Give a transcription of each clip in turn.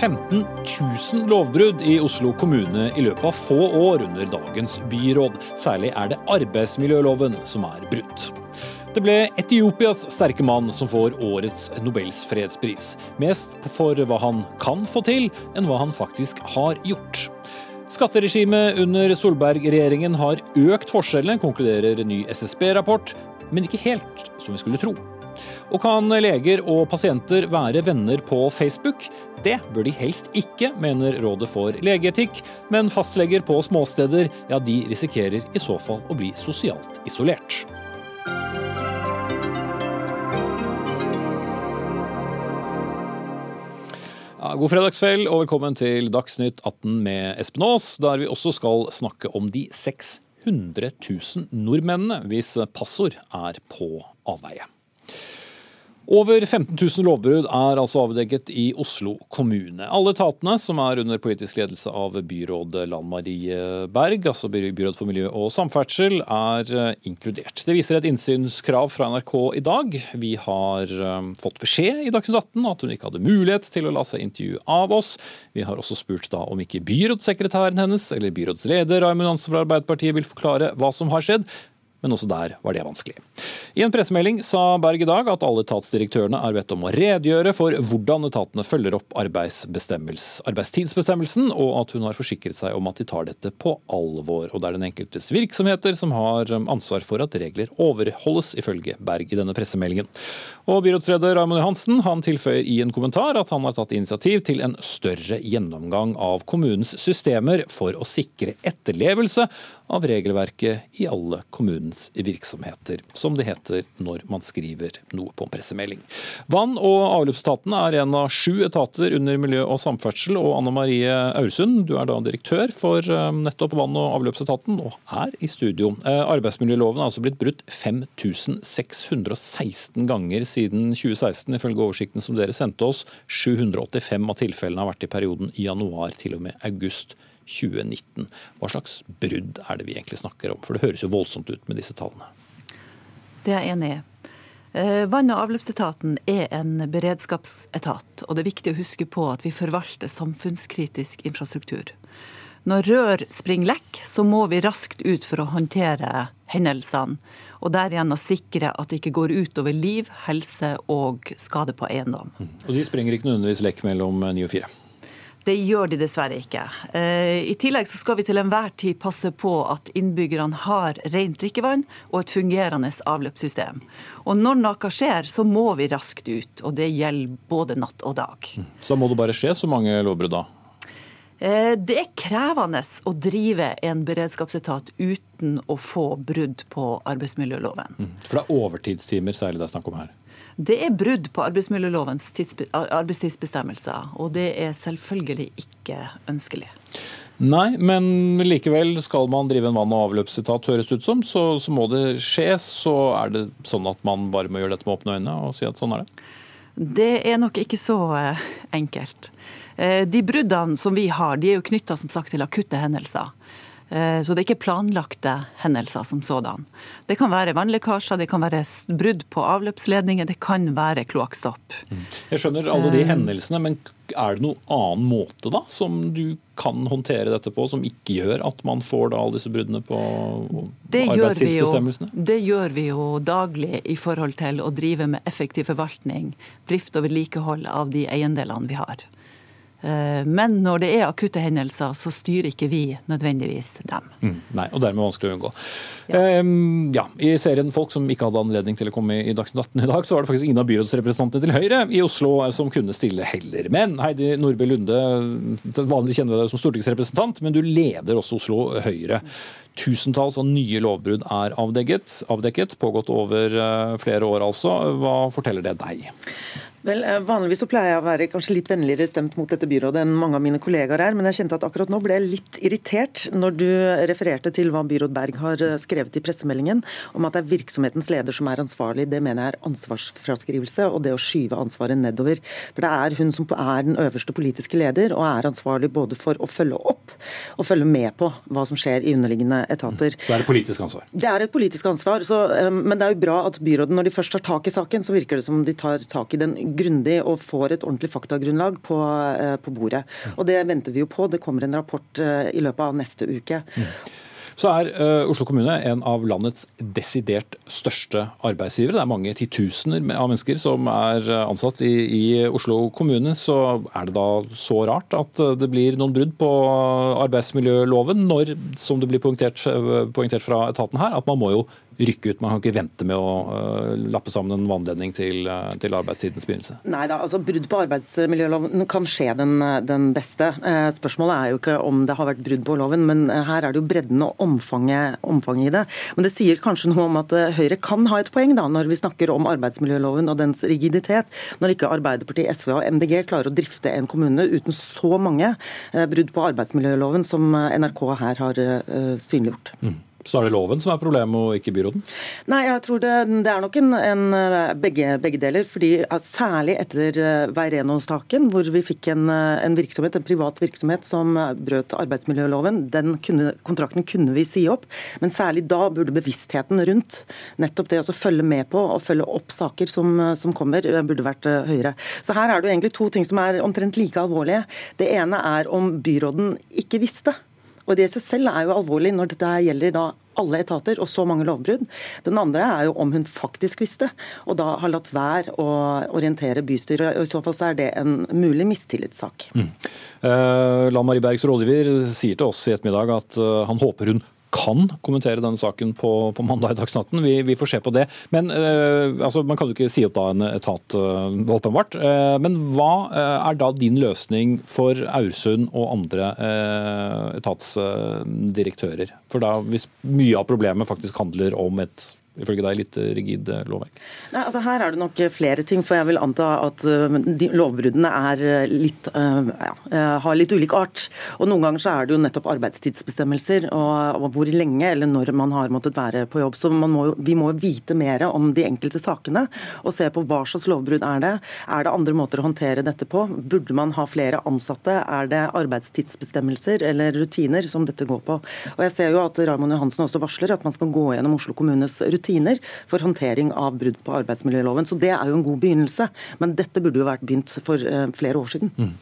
15 000 lovbrudd i Oslo kommune i løpet av få år under dagens byråd. Særlig er det arbeidsmiljøloven som er brutt. Det ble Etiopias sterke mann som får årets Nobels fredspris. Mest for hva han kan få til, enn hva han faktisk har gjort. Skatteregimet under Solberg-regjeringen har økt forskjellene, konkluderer ny SSB-rapport, men ikke helt som vi skulle tro. Og kan leger og pasienter være venner på Facebook? Det bør de helst ikke, mener Rådet for legeetikk, men fastleger på småsteder, ja, de risikerer i så fall å bli sosialt isolert. God fredagskveld og velkommen til Dagsnytt 18 med Espen Aas, der vi også skal snakke om de 600 000 nordmennene hvis passord er på avveie. Over 15 000 lovbrudd er altså avdekket i Oslo kommune. Alle etatene som er under politisk ledelse av byråd Lan Marie Berg, altså byråd for miljø og samferdsel, er eh, inkludert. Det viser et innsynskrav fra NRK i dag. Vi har eh, fått beskjed i Dagsnytt 18 at hun ikke hadde mulighet til å la seg intervjue av oss. Vi har også spurt da om ikke byrådssekretæren hennes eller byrådsleder Raymond Hansen fra Arbeiderpartiet vil forklare hva som har skjedd men også der var det vanskelig. I en pressemelding sa Berg i dag at alle etatsdirektørene er bedt om å redegjøre for hvordan etatene følger opp arbeidstidsbestemmelsen, og at hun har forsikret seg om at de tar dette på alvor. Og det er den enkeltes virksomheter som har ansvar for at regler overholdes, ifølge Berg i denne pressemeldingen. Og byrådsleder Raymond Johansen han tilføyer i en kommentar at han har tatt initiativ til en større gjennomgang av kommunens systemer for å sikre etterlevelse av regelverket i alle kommunens virksomheter, som det heter når man skriver noe på en pressemelding. Vann- og avløpsetaten er en av sju etater under miljø og samferdsel, og Anne Marie Aursund, du er da direktør for eh, nettopp vann- og avløpsetaten, og er i studio. Eh, arbeidsmiljøloven er altså blitt brutt 5616 ganger siden 2016, ifølge oversikten som dere sendte oss. 785 av tilfellene har vært i perioden januar til og med august 2020. 2019. Hva slags brudd er det vi egentlig snakker om? For det høres jo voldsomt ut med disse tallene. Det er jeg enig i. Eh, vann- og avløpsetaten er en beredskapsetat, og det er viktig å huske på at vi forvalter samfunnskritisk infrastruktur. Når rør springer lekk, så må vi raskt ut for å håndtere hendelsene, og derigjennom sikre at det ikke går utover liv, helse og skade på eiendom. Mm. Og de springer ikke nødvendigvis lekk mellom ni og fire? Det gjør de dessverre ikke. Eh, I tillegg så skal vi til enhver tid passe på at innbyggerne har rent drikkevann og et fungerende avløpssystem. Og når noe skjer, så må vi raskt ut. Og det gjelder både natt og dag. Så må det bare skje så mange lovbrudd da? Eh, det er krevende å drive en beredskapsetat uten å få brudd på arbeidsmiljøloven. Mm. For det er overtidstimer særlig det er snakk om her? Det er brudd på arbeidsmiljølovens arbeidstidsbestemmelser, og det er selvfølgelig ikke ønskelig. Nei, men likevel skal man drive en vann- og avløpsetat, høres det ut som, så, så, må det skje. Så er det sånn at man bare må gjøre dette med åpne øyne og si at sånn er det? Det er nok ikke så eh, enkelt. Eh, de bruddene som vi har, de er jo knytta til akutte hendelser. Eh, så det er ikke planlagte hendelser som sådan. Det kan være vannlekkasjer, det kan være brudd på avløpsledninger, det kan være kloakkstopp. Mm. Jeg skjønner alle de eh. hendelsene, men er det noen annen måte da som du kan håndtere dette på, som ikke gjør at man får da alle disse bruddene på arbeidstidsbestemmelsene? Det gjør vi jo daglig i forhold til å drive med effektiv forvaltning, drift og vedlikehold av de eiendelene vi har. Eh, men når det er akutte hendelser, så styrer ikke vi nødvendigvis dem. Mm, nei, og dermed vanskelig å unngå. Ja. Um, ja. I serien Folk som ikke hadde anledning til å komme i Dagsnytt 18 i dag, så var det faktisk ingen av byrådsrepresentantene til Høyre i Oslo som kunne stille heller. Men Heidi Nordby Lunde, vanlig kjenner vi deg som stortingsrepresentant, men du leder også Oslo Høyre. Tusentalls av nye lovbrudd er avdekket, avdekket pågått over eh, flere år altså. Hva forteller det deg? Vel, eh, Vanligvis så pleier jeg å være kanskje litt vennligere stemt mot dette byrådet enn mange av mine kollegaer er, men jeg kjente at akkurat nå ble jeg litt irritert når du refererte til hva byråd Berg har eh, skrevet i pressemeldingen om at det er virksomhetens leder som er ansvarlig. Det mener jeg er ansvarsfraskrivelse og det å skyve ansvaret nedover. For det er hun som er den øverste politiske leder og er ansvarlig både for å følge opp og følge med på hva som skjer i underliggende etater. Så er det politisk ansvar? Det er et politisk ansvar. Så, eh, men det er jo bra at byråden, når de først tar tak i saken, så virker det som de tar tak i den grundig og får et ordentlig faktagrunnlag på, på bordet. Og Det venter vi jo på. Det kommer en rapport i løpet av neste uke. Mm. Så er uh, Oslo kommune en av landets desidert største arbeidsgivere. Det er mange titusener av mennesker som er eh, ansatt i, i, Oslo kommune. Så er det da så rart at eh, det blir noen brudd på arbeidsmiljøloven når, som det blir poengtert, poengtert fra etaten her, at man må jo rykke ut. Man kan ikke vente med å uh, lappe sammen en vannledning til, uh, til arbeidstidens begynnelse. Nei da, altså brudd på arbeidsmiljøloven kan skje den, den beste. Uh, spørsmålet er jo ikke om det har vært brudd på loven, men her er det jo bredden og omfanget, omfanget, i det. Men det sier kanskje noe om at Høyre kan ha et poeng da, når vi snakker om arbeidsmiljøloven og dens rigiditet. Når ikke Arbeiderpartiet, SV og MDG klarer å drifte en kommune uten så mange brudd på arbeidsmiljøloven som NRK her har synliggjort. Mm. Så er det loven som er problemet, og ikke byråden? Nei, jeg tror det, det er nok en, en begge, begge, deler. fordi Særlig etter eh, Veireno-saken, hvor vi fikk en, en, virksomhet, en privat virksomhet som brøt arbeidsmiljøloven. Den kunne, kontrakten kunne vi si opp, men særlig da burde bevisstheten rundt nettopp det å følge med på og følge opp saker som, som kommer, eh, burde vært eh, høyere. Så her er det egentlig to ting som er omtrent like alvorlige. Det ene er om byråden ikke visste. Og Det i seg selv er jo alvorlig når dette gjelder da alle etater og så mange lovbrudd. Den andre er jo om hun faktisk visste, og da har latt være å orientere bystyret. og I så fall så er det en mulig mistillitssak. Mm. Eh, Lan Marie Bergs rådgiver sier til oss i ettermiddag at uh, han håper hun kan kommentere denne saken på, på mandag i Dagsnatten. Vi, vi, får se på det. Men eh, altså, Man kan jo ikke si opp da en etat, uh, åpenbart. Eh, men hva er da din løsning for Aursund og andre etatsdirektører? For da, Hvis mye av problemet faktisk handler om et ifølge deg litt eh, rigid eh, lovverk? Nei, altså Her er det nok eh, flere ting. for Jeg vil anta at de lovbruddene er litt, ja, har litt ulik art. Og Noen ganger så er det jo nettopp arbeidstidsbestemmelser og hvor lenge eller når man har måttet være på jobb. Så må, vi må vite mer om de enkelte sakene og se på hva slags lovbrudd er det. Er det andre måter å håndtere dette på? Burde man ha flere ansatte? Er det arbeidstidsbestemmelser eller rutiner som dette går på? Og jeg ser jo at Raymond Johansen også varsler at man skal gå gjennom Oslo kommunes rutiner rutiner for håndtering av brudd på arbeidsmiljøloven. Så Det er jo en god begynnelse. Men dette burde jo vært begynt for eh, flere år siden. Mm.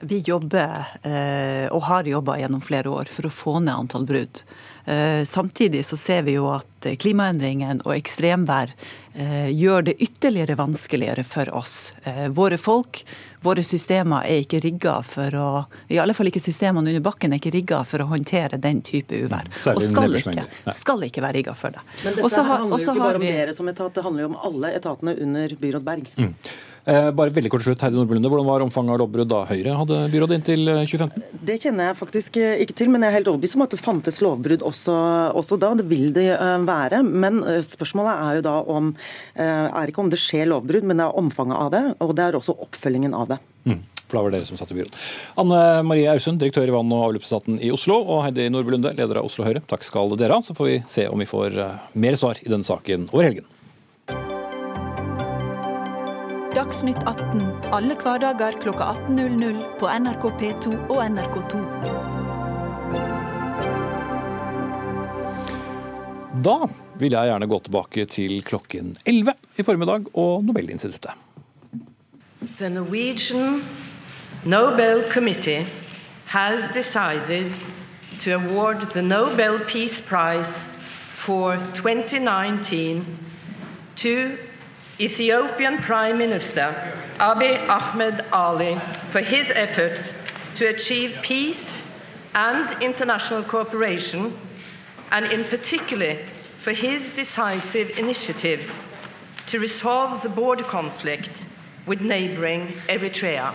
Vi jobber, eh, og har jobba gjennom flere år, for å få ned antall brudd. Eh, samtidig så ser vi jo at klimaendringene og ekstremvær gjør det ytterligere vanskeligere for oss. Våre folk, våre systemer er ikke rigga for å I alle fall ikke systemene under bakken er ikke rigga for å håndtere den type uvær. Og skal ikke, skal ikke være rigga for det. Men dette også handler jo ikke bare om dere som etat, det handler jo om alle etatene under byråd Berg. Mm. Eh, bare veldig kort slutt, Heidi Nordblunde, Hvordan var omfanget av lovbrudd da Høyre hadde byråd inntil 2015? Eh, det kjenner jeg faktisk eh, ikke til, men jeg er helt overbevist om at det fantes lovbrudd også, også, da. Det vil det være. Men spørsmålet er jo da om er ikke om det skjer lovbrudd, men det er omfanget av det. Og det er også oppfølgingen av det. Mm. For da var det dere som satt i byråd. Anne Marie Ausund, direktør i vann- og avløpsstaten i Oslo, og Heidi Nordblunde, leder av Oslo Høyre. Takk skal dere ha. Så får vi se om vi får mer svar i denne saken over helgen. Dagsnytt 18 alle hverdager kl 18.00 på NRK P2 og NRK2. Da vil jeg gjerne gå tilbake til klokken 11 i formiddag og Nobelinstituttet. The Norwegian Nobel Committee has decided to award the Nobel Peace Prize for 2019 to Ethiopian Prime Minister Abiy Ahmed Ali for his efforts to achieve peace and international cooperation, and in particular for his decisive initiative to resolve the border conflict with neighboring Eritrea.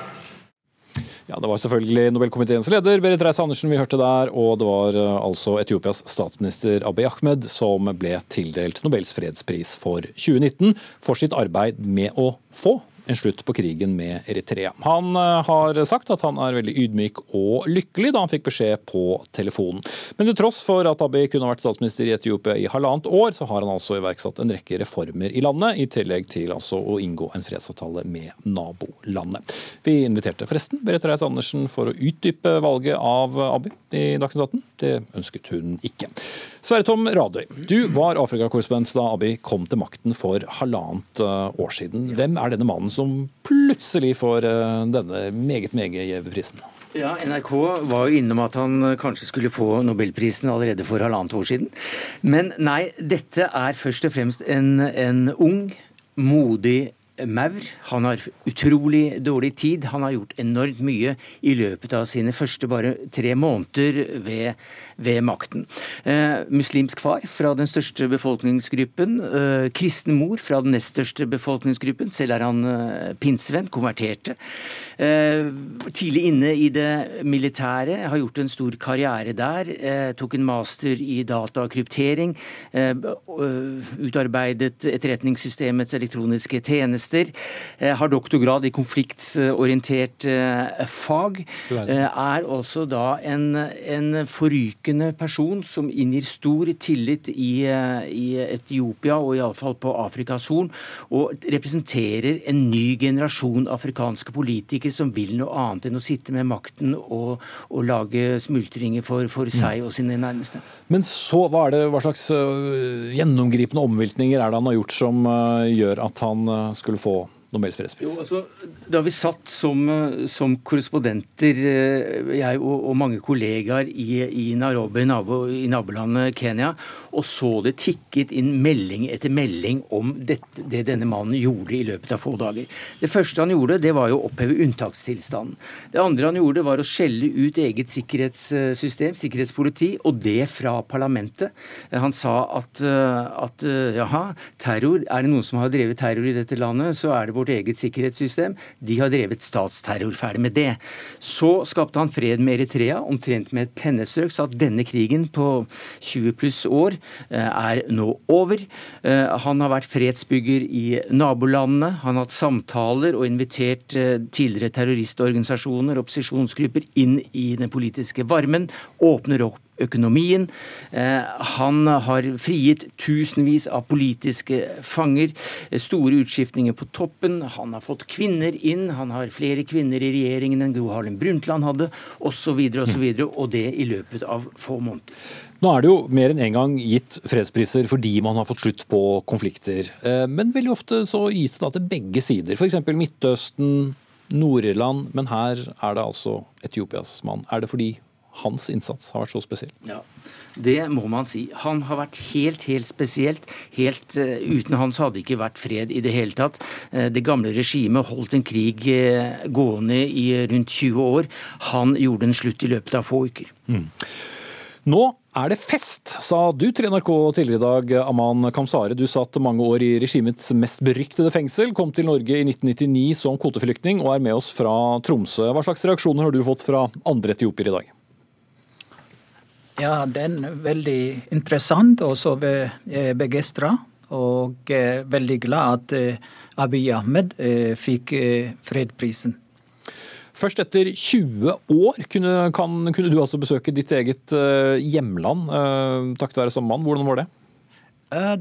Ja, Det var selvfølgelig Nobelkomiteens leder Berit Reiss-Andersen vi hørte der, og det var eh, altså Etiopias statsminister Abiy Ahmed som ble tildelt Nobels fredspris for 2019 for sitt arbeid med å få en slutt på krigen med Eritrea. Han eh, har sagt at han er veldig ydmyk og lykkelig da han fikk beskjed på telefonen. Men til tross for at Abiy kunne vært statsminister i Etiopia i halvannet år, så har han altså iverksatt en rekke reformer i landet, i tillegg til altså å inngå en fredsavtale med nabolandet. Vi inviterte forresten Berit Reiss-Andersen for å utdype valget av Abiy i Dagsnytt 18. Det ønsket hun ikke. Sverre Tom Radøy, du var Afrikakorrespondent da Abiy kom til makten for halvannet eh, år siden. Hvem er denne mannen som plutselig får eh, denne meget, meget gjeve prisen? Ja, NRK var jo innom at han kanskje skulle få nobelprisen allerede for halvannet år siden. Men nei, dette er først og fremst en, en ung, modig maur. Han har utrolig dårlig tid. Han har gjort enormt mye i løpet av sine første bare tre måneder ved, ved makten. Eh, muslimsk far fra den største befolkningsgruppen. Eh, kristen mor fra den nest største befolkningsgruppen. Selv er han eh, pinsevenn, konverterte. Eh, tidlig inne i det militære, har gjort en stor karriere der. Eh, tok en master i data og kryptering. Eh, utarbeidet etterretningssystemets elektroniske tjenester har doktorgrad i konfliktorientert fag, er også da en, en forrykende person som inngir stor tillit i, i Etiopia og iallfall på Afrikas Horn, og representerer en ny generasjon afrikanske politikere som vil noe annet enn å sitte med makten og, og lage smultringer for, for, seg og sine nærmeste. Men så, hva, det, hva slags gjennomgripende omveltninger er det han har gjort som gjør at han skulle få Nobels fredspris? Jo, altså, da vi satt som, som korrespondenter, eh, jeg og, og, mange kollegaer i, i Nairobi, nabo, i nabolandet Kenya, og så det tikket inn melding etter melding om dette, det denne mannen gjorde i løpet av få dager. Det første han gjorde, det var jo å oppheve unntakstilstanden. Det andre han gjorde, var å skjelle ut eget sikkerhetssystem, sikkerhetspoliti, og det fra parlamentet. Han sa at, at jaha, terror, er det noen som har drevet terror i dette landet, så er det vårt eget sikkerhetssystem. De har drevet statsterror. Ferdig med det. Så skapte han fred med Eritrea, omtrent med et pennestrøk. Sa at denne krigen på 20 pluss år eh, er nå over. Eh, han har vært fredsbygger i nabolandene. Han har hatt samtaler og invitert eh, tidligere terroristorganisasjoner, opposisjonsgrupper, inn i den politiske varmen. Åpner opp økonomien. Eh, han har frigitt tusenvis av politiske fanger. Eh, store utskiftninger på toppen. Han har fått kvinner inn. Han har flere kvinner i regjeringen enn Gro Harlem Brundtland hadde, osv. osv. Og, og det i løpet av få måneder. Nå er det jo mer enn én en gang gitt fredspriser fordi man har fått slutt på konflikter. Eh, men veldig ofte så gis det da til begge sider. F.eks. Midtøsten, Nord-Irland. Men her er det altså Etiopias mann. Er det fordi hans innsats har vært så spesiell? Ja, Det må man si. Han har vært helt, helt spesielt. Helt, uh, uten han så hadde det ikke vært fred i det hele tatt. Uh, det gamle regimet holdt en krig uh, gående i rundt 20 år. Han gjorde en slutt i løpet av få uker. Mm. Nå er det fest, sa du til NRK tidligere i dag, Aman Kamsare. Du satt mange år i regimets mest beryktede fengsel, kom til Norge i 1999 som kvoteflyktning og er med oss fra Tromsø. Hva slags reaksjoner har du fått fra andre etiopiere i dag? Ja, den er veldig interessant og så begeistra. Og eh, veldig glad at eh, Abiy Ahmed eh, fikk fredprisen. Først etter 20 år kunne, kan, kunne, du altså besøke ditt eget hjemland takket være som mann. Hvordan var det?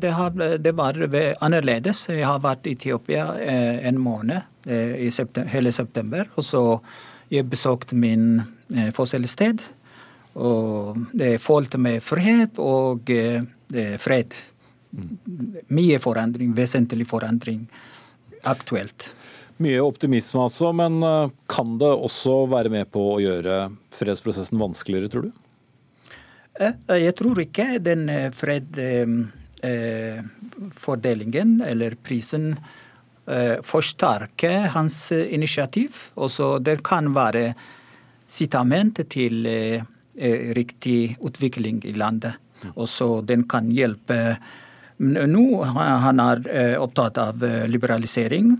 Det, har, det, var annerledes. Jeg har vært i Etiopia en måned i september, hele september. Og så jeg besøkte min fødselssted. Og det er folk med frihet og eh, fred. Mye forandring, vesentlig forandring aktuelt. Mye optimisme altså, men eh, kan det også være med på å gjøre fredsprosessen vanskeligere, tror du? Eh, jeg tror ikke den fredfordelingen eller prisen forsterker hans initiativ. Også det kan være sitament til riktig utvikling i landet. Og så den kan hjelpe nå han er eh, opptatt av eh, liberalisering.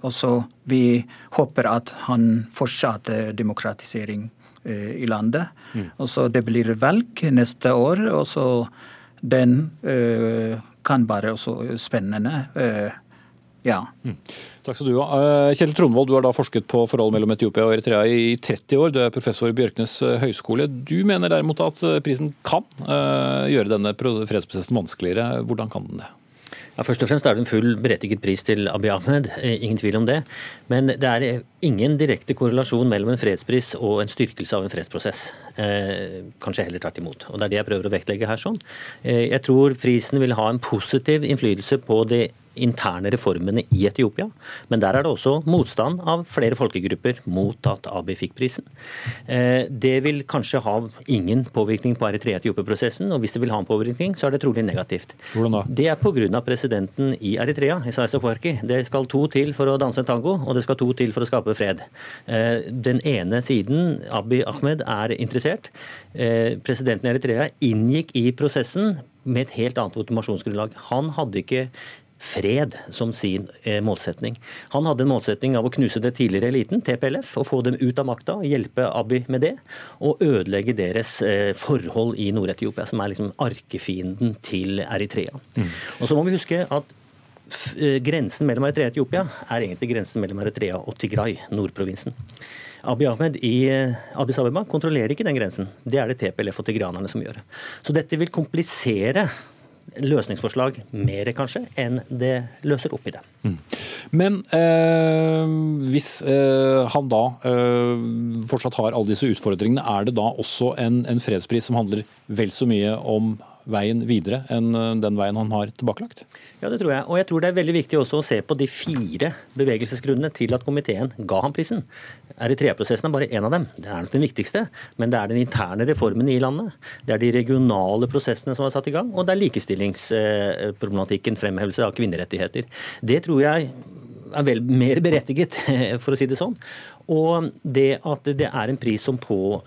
Og så vi håper at han fortsetter demokratisering i landet. Mm. Og så det blir valg neste år, og så den kan være også spennende. Ja. Takk skal du ha. Eh, Kjell Trondvold, du har da forsket på forholdet mellom Etiopia og Eritrea i 30 år. Du er professor i Bjørknes eh, høgskole. Du mener derimot at eh, prisen kan gjøre denne fredsprosessen vanskeligere. Hvordan kan den det? Ja, først og fremst er det en full berettiget pris til Abiy Ahmed, ingen tvil om det. Men det er ingen direkte korrelasjon mellom en fredspris og en styrkelse av en fredsprosess. Eh, kanskje heller tvert imot. Og Det er det jeg prøver å vektlegge her. sånn. Eh, jeg tror prisen vil ha en positiv innflytelse på det interne reformene i Etiopia. Men der er det også motstand av flere folkegrupper mot at Abiy fikk prisen. Eh, det vil kanskje ha ingen påvirkning på Eritrea-Etiopia-prosessen, og hvis det vil ha en påvirkning, så er det trolig negativt. Hvordan da? Det er pga. presidenten i Eritrea, Isaias Afwerki. Det skal to til for å danse en tango, og det skal to til for å skape fred. Eh, den ene siden, Abiy Ahmed, er interessert. Eh, presidenten i Eritrea inngikk i prosessen med et helt annet automasjonsgrunnlag. Han hadde ikke fred som sin eh, målsetning. Han hadde en målsetning av å knuse det tidligere eliten, TPLF, og få dem ut av makta, hjelpe Abiy med det, og ødelegge deres eh, forhold i Nord-Etiopia, som er liksom arkefienden til Eritrea. Mm. Og så må vi huske at eh, Grensen mellom Eritrea og Etiopia er egentlig grensen mellom Eritrea og Tigray, nordprovinsen. Abiy Ahmed i Addis Abeba kontrollerer ikke den grensen. Det er det TPLF og tigranerne som gjør. Så dette vil komplisere løsningsforslag mer, kanskje, enn det løser opp i det. Mm. Men eh, hvis eh, han da eh, fortsatt har alle disse utfordringene, er det da også en, en fredspris som handler vel så mye om veien videre enn eh, den veien han har tilbakelagt? Ja, det tror jeg. Og jeg tror det er veldig viktig også å se på de fire bevegelsesgrunnene til at komiteen ga ham prisen. Eritrea-prosessen er bare én av dem. Det er nok den viktigste. Men det er den interne reformen i landet. Det er de regionale prosessene som er satt i gang. Og det er likestillingsproblematikken, fremhevelse av kvinnerettigheter. Det tror jeg er vel mer berettiget, for å si det sånn. Og det at det er en pris som på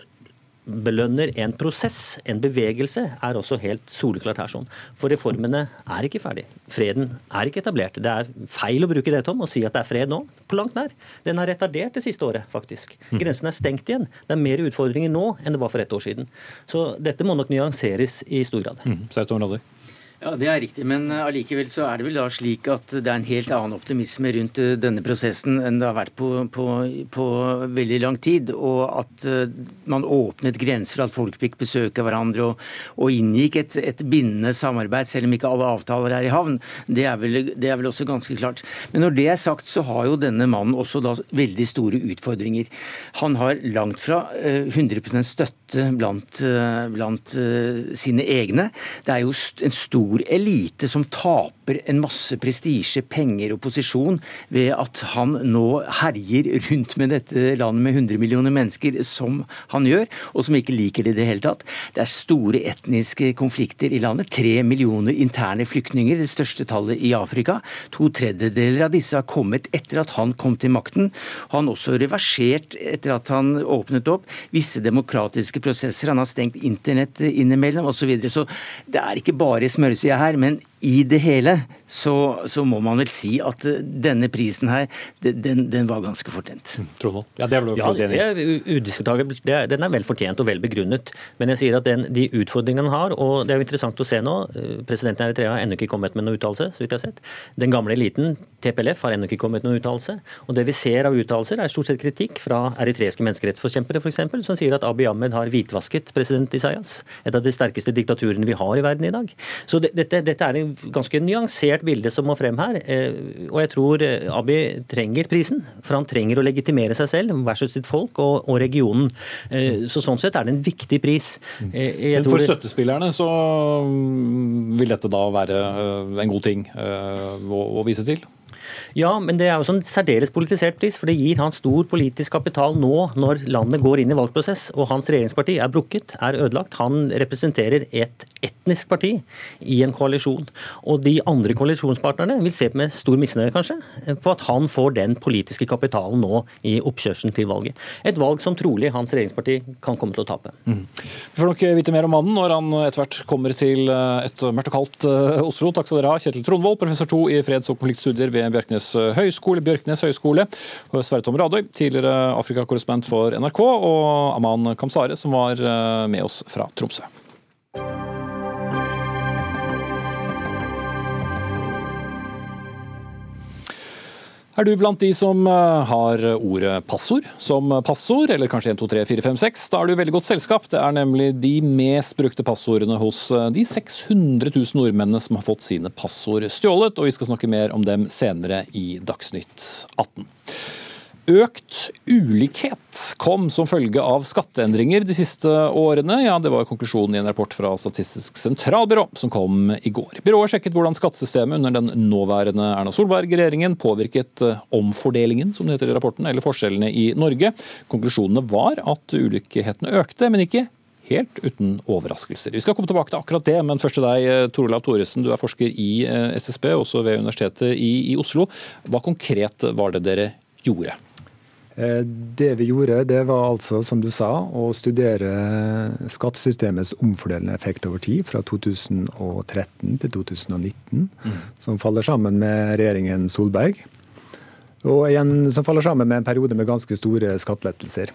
belønner en prosess, en bevegelse, er også helt soleklart her sånn. For reformene er ikke ferdig. Freden er ikke etablert. Det er feil å bruke det, Tom, og si at det er fred nå. På langt nær. Den har retardert det siste året, faktisk. Mm. Grensen er stengt igjen. Det er mer utfordringer nå enn det var for ett år siden. Så dette må nok nyanseres i stor grad. Mm. Ja, Det er riktig, men eh, allikevel så er det vel da slik at det er en helt annen optimisme rundt eh, denne prosessen enn det har vært på, på, på veldig lang tid. Og at eh, man åpnet grenser for at folk fikk besøke hverandre og, og inngikk et, et, bindende samarbeid, selv om ikke alle avtaler er i havn, det er, vel, det er vel også ganske klart. Men når det er sagt, så har jo denne mannen også da veldig store utfordringer. Han har langt fra 100% støtte blant, blant sine egne. Det er jo en stor stor elite som taper en masse prestisje, penger og posisjon ved at han nå herjer rundt med dette landet med 100 millioner mennesker som han gjør, og som ikke liker det i det hele tatt. Det er store etniske konflikter i landet. Tre millioner interne flyktninger, det største tallet i Afrika. To tredjedeler av disse har kommet etter at han kom til makten. Han har også reversert etter at han åpnet opp visse demokratiske prosesser. Han har stengt internett innimellom osv. Så, videre. så det er ikke bare smørelse sier her, men i det hele så, så, må man vel si at eh, denne prisen her, den, den var ganske fortjent. Mm, ja, det er vel ja, det er udiskutabelt. Den er vel fortjent og vel begrunnet. Men jeg sier at den, de utfordringene den har, og det er jo interessant å se nå eh, Presidenten i Eritrea har ennå ikke kommet med noen uttalelse, så vidt jeg har sett. Den gamle eliten, TPLF, har ennå ikke kommet med noen uttalelse. Og det vi ser av uttalelser, er stort sett kritikk fra eritreiske menneskerettsforkjempere f.eks., som sier at Abiy Ahmed har hvitvasket president Isayas, et av de sterkeste diktaturene vi har i verden i dag. Så dette, dette er en ganske nyansert bilde som må frem her. Eh, og jeg tror Abi Abiy trenger prisen, for han trenger å legitimere seg selv versus sitt folk og, og regionen. Eh, så sånn sett er det en viktig pris. Men for støttespillerne så mm, vil dette da være en god ting å, å vise til? Ja, men det er også en særdeles politisert pris, for det gir han stor politisk kapital nå når landet går inn i valgprosess, og hans regjeringsparti er brukket, er ødelagt. Han representerer et etnisk parti i en koalisjon. Og de andre koalisjonspartnerne vil se med stor misnøye, kanskje, på at han får den politiske kapitalen nå i oppkjørselen til valget. Et valg som trolig hans regjeringsparti kan komme til å tape. Mm. Vi får nok vite mer om mannen når han etter hvert kommer til et mørkt og kaldt eh, Oslo. Takk skal dere ha, Kjetil Trondvold, professor 2 i freds- og konfliktstudier ved Bjørknes Bjørknes høgskole, Bjørknes høgskole, Sverre Tom Radøy, tidligere Afrikakorrespondent for NRK, og Aman Kamsare, som var eh, med oss fra Tromsø. Er du blant de som eh, har ordet passord som passord, eller kanskje 1, 2, 3, 4, 5, 6? Da er du i veldig godt selskap. Det er nemlig de mest brukte passordene hos eh, de 600 000 nordmennene som har fått sine passord stjålet, og vi skal snakke mer om dem senere i Dagsnytt 18. Økt ulikhet kom som følge av skatteendringer de siste årene. Ja, Det var konklusjonen i en rapport fra Statistisk sentralbyrå som kom i går. Byrået sjekket hvordan skattesystemet under den nåværende Erna Solberg-regjeringen påvirket eh, omfordelingen, som det heter i rapporten, eller forskjellene i Norge. Konklusjonene var at ulikhetene økte, men ikke helt uten overraskelser. Vi skal komme tilbake til akkurat det, men først til deg, eh, Tor Olav Thoresen. Du er forsker i eh, SSB, også ved Universitetet i, i Oslo. Hva konkret var det dere gjorde? Eh, det vi gjorde, det var altså, som du sa, å studere skattesystemets omfordelende effekt over tid, fra 2013 til 2019, mm. som faller sammen med regjeringen Solberg. Og igjen som faller sammen med en periode med ganske store skattelettelser.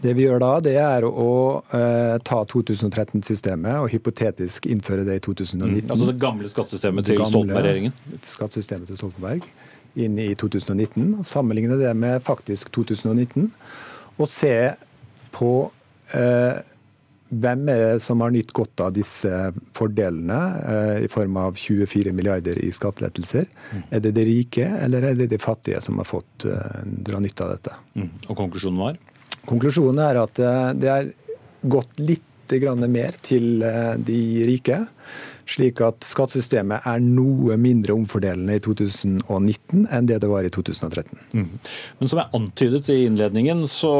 Det vi gjør da, det er å eh, ta 2013-systemet og hypotetisk innføre det i 2019. Mm. Altså det gamle skattesystemet til Stoltenberg-regjeringen? Skattesystemet til Stoltenberg inn i 2019. Sammenligne det med faktisk 2019, og se på eh, hvem er det som har nytt godt av disse fordelene eh, i form av 24 milliarder i skattelettelser? Mm. Er det de rike, eller er det de fattige som har fått eh, dra nytte av dette? Mm. Og konklusjonen var? Konklusjonen er at eh, det er gått litt mer til eh, de rike slik at skattesystemet er noe mindre omfordelende i 2019 enn det det var i 2013. Mm. Men som jeg antydet i innledningen, så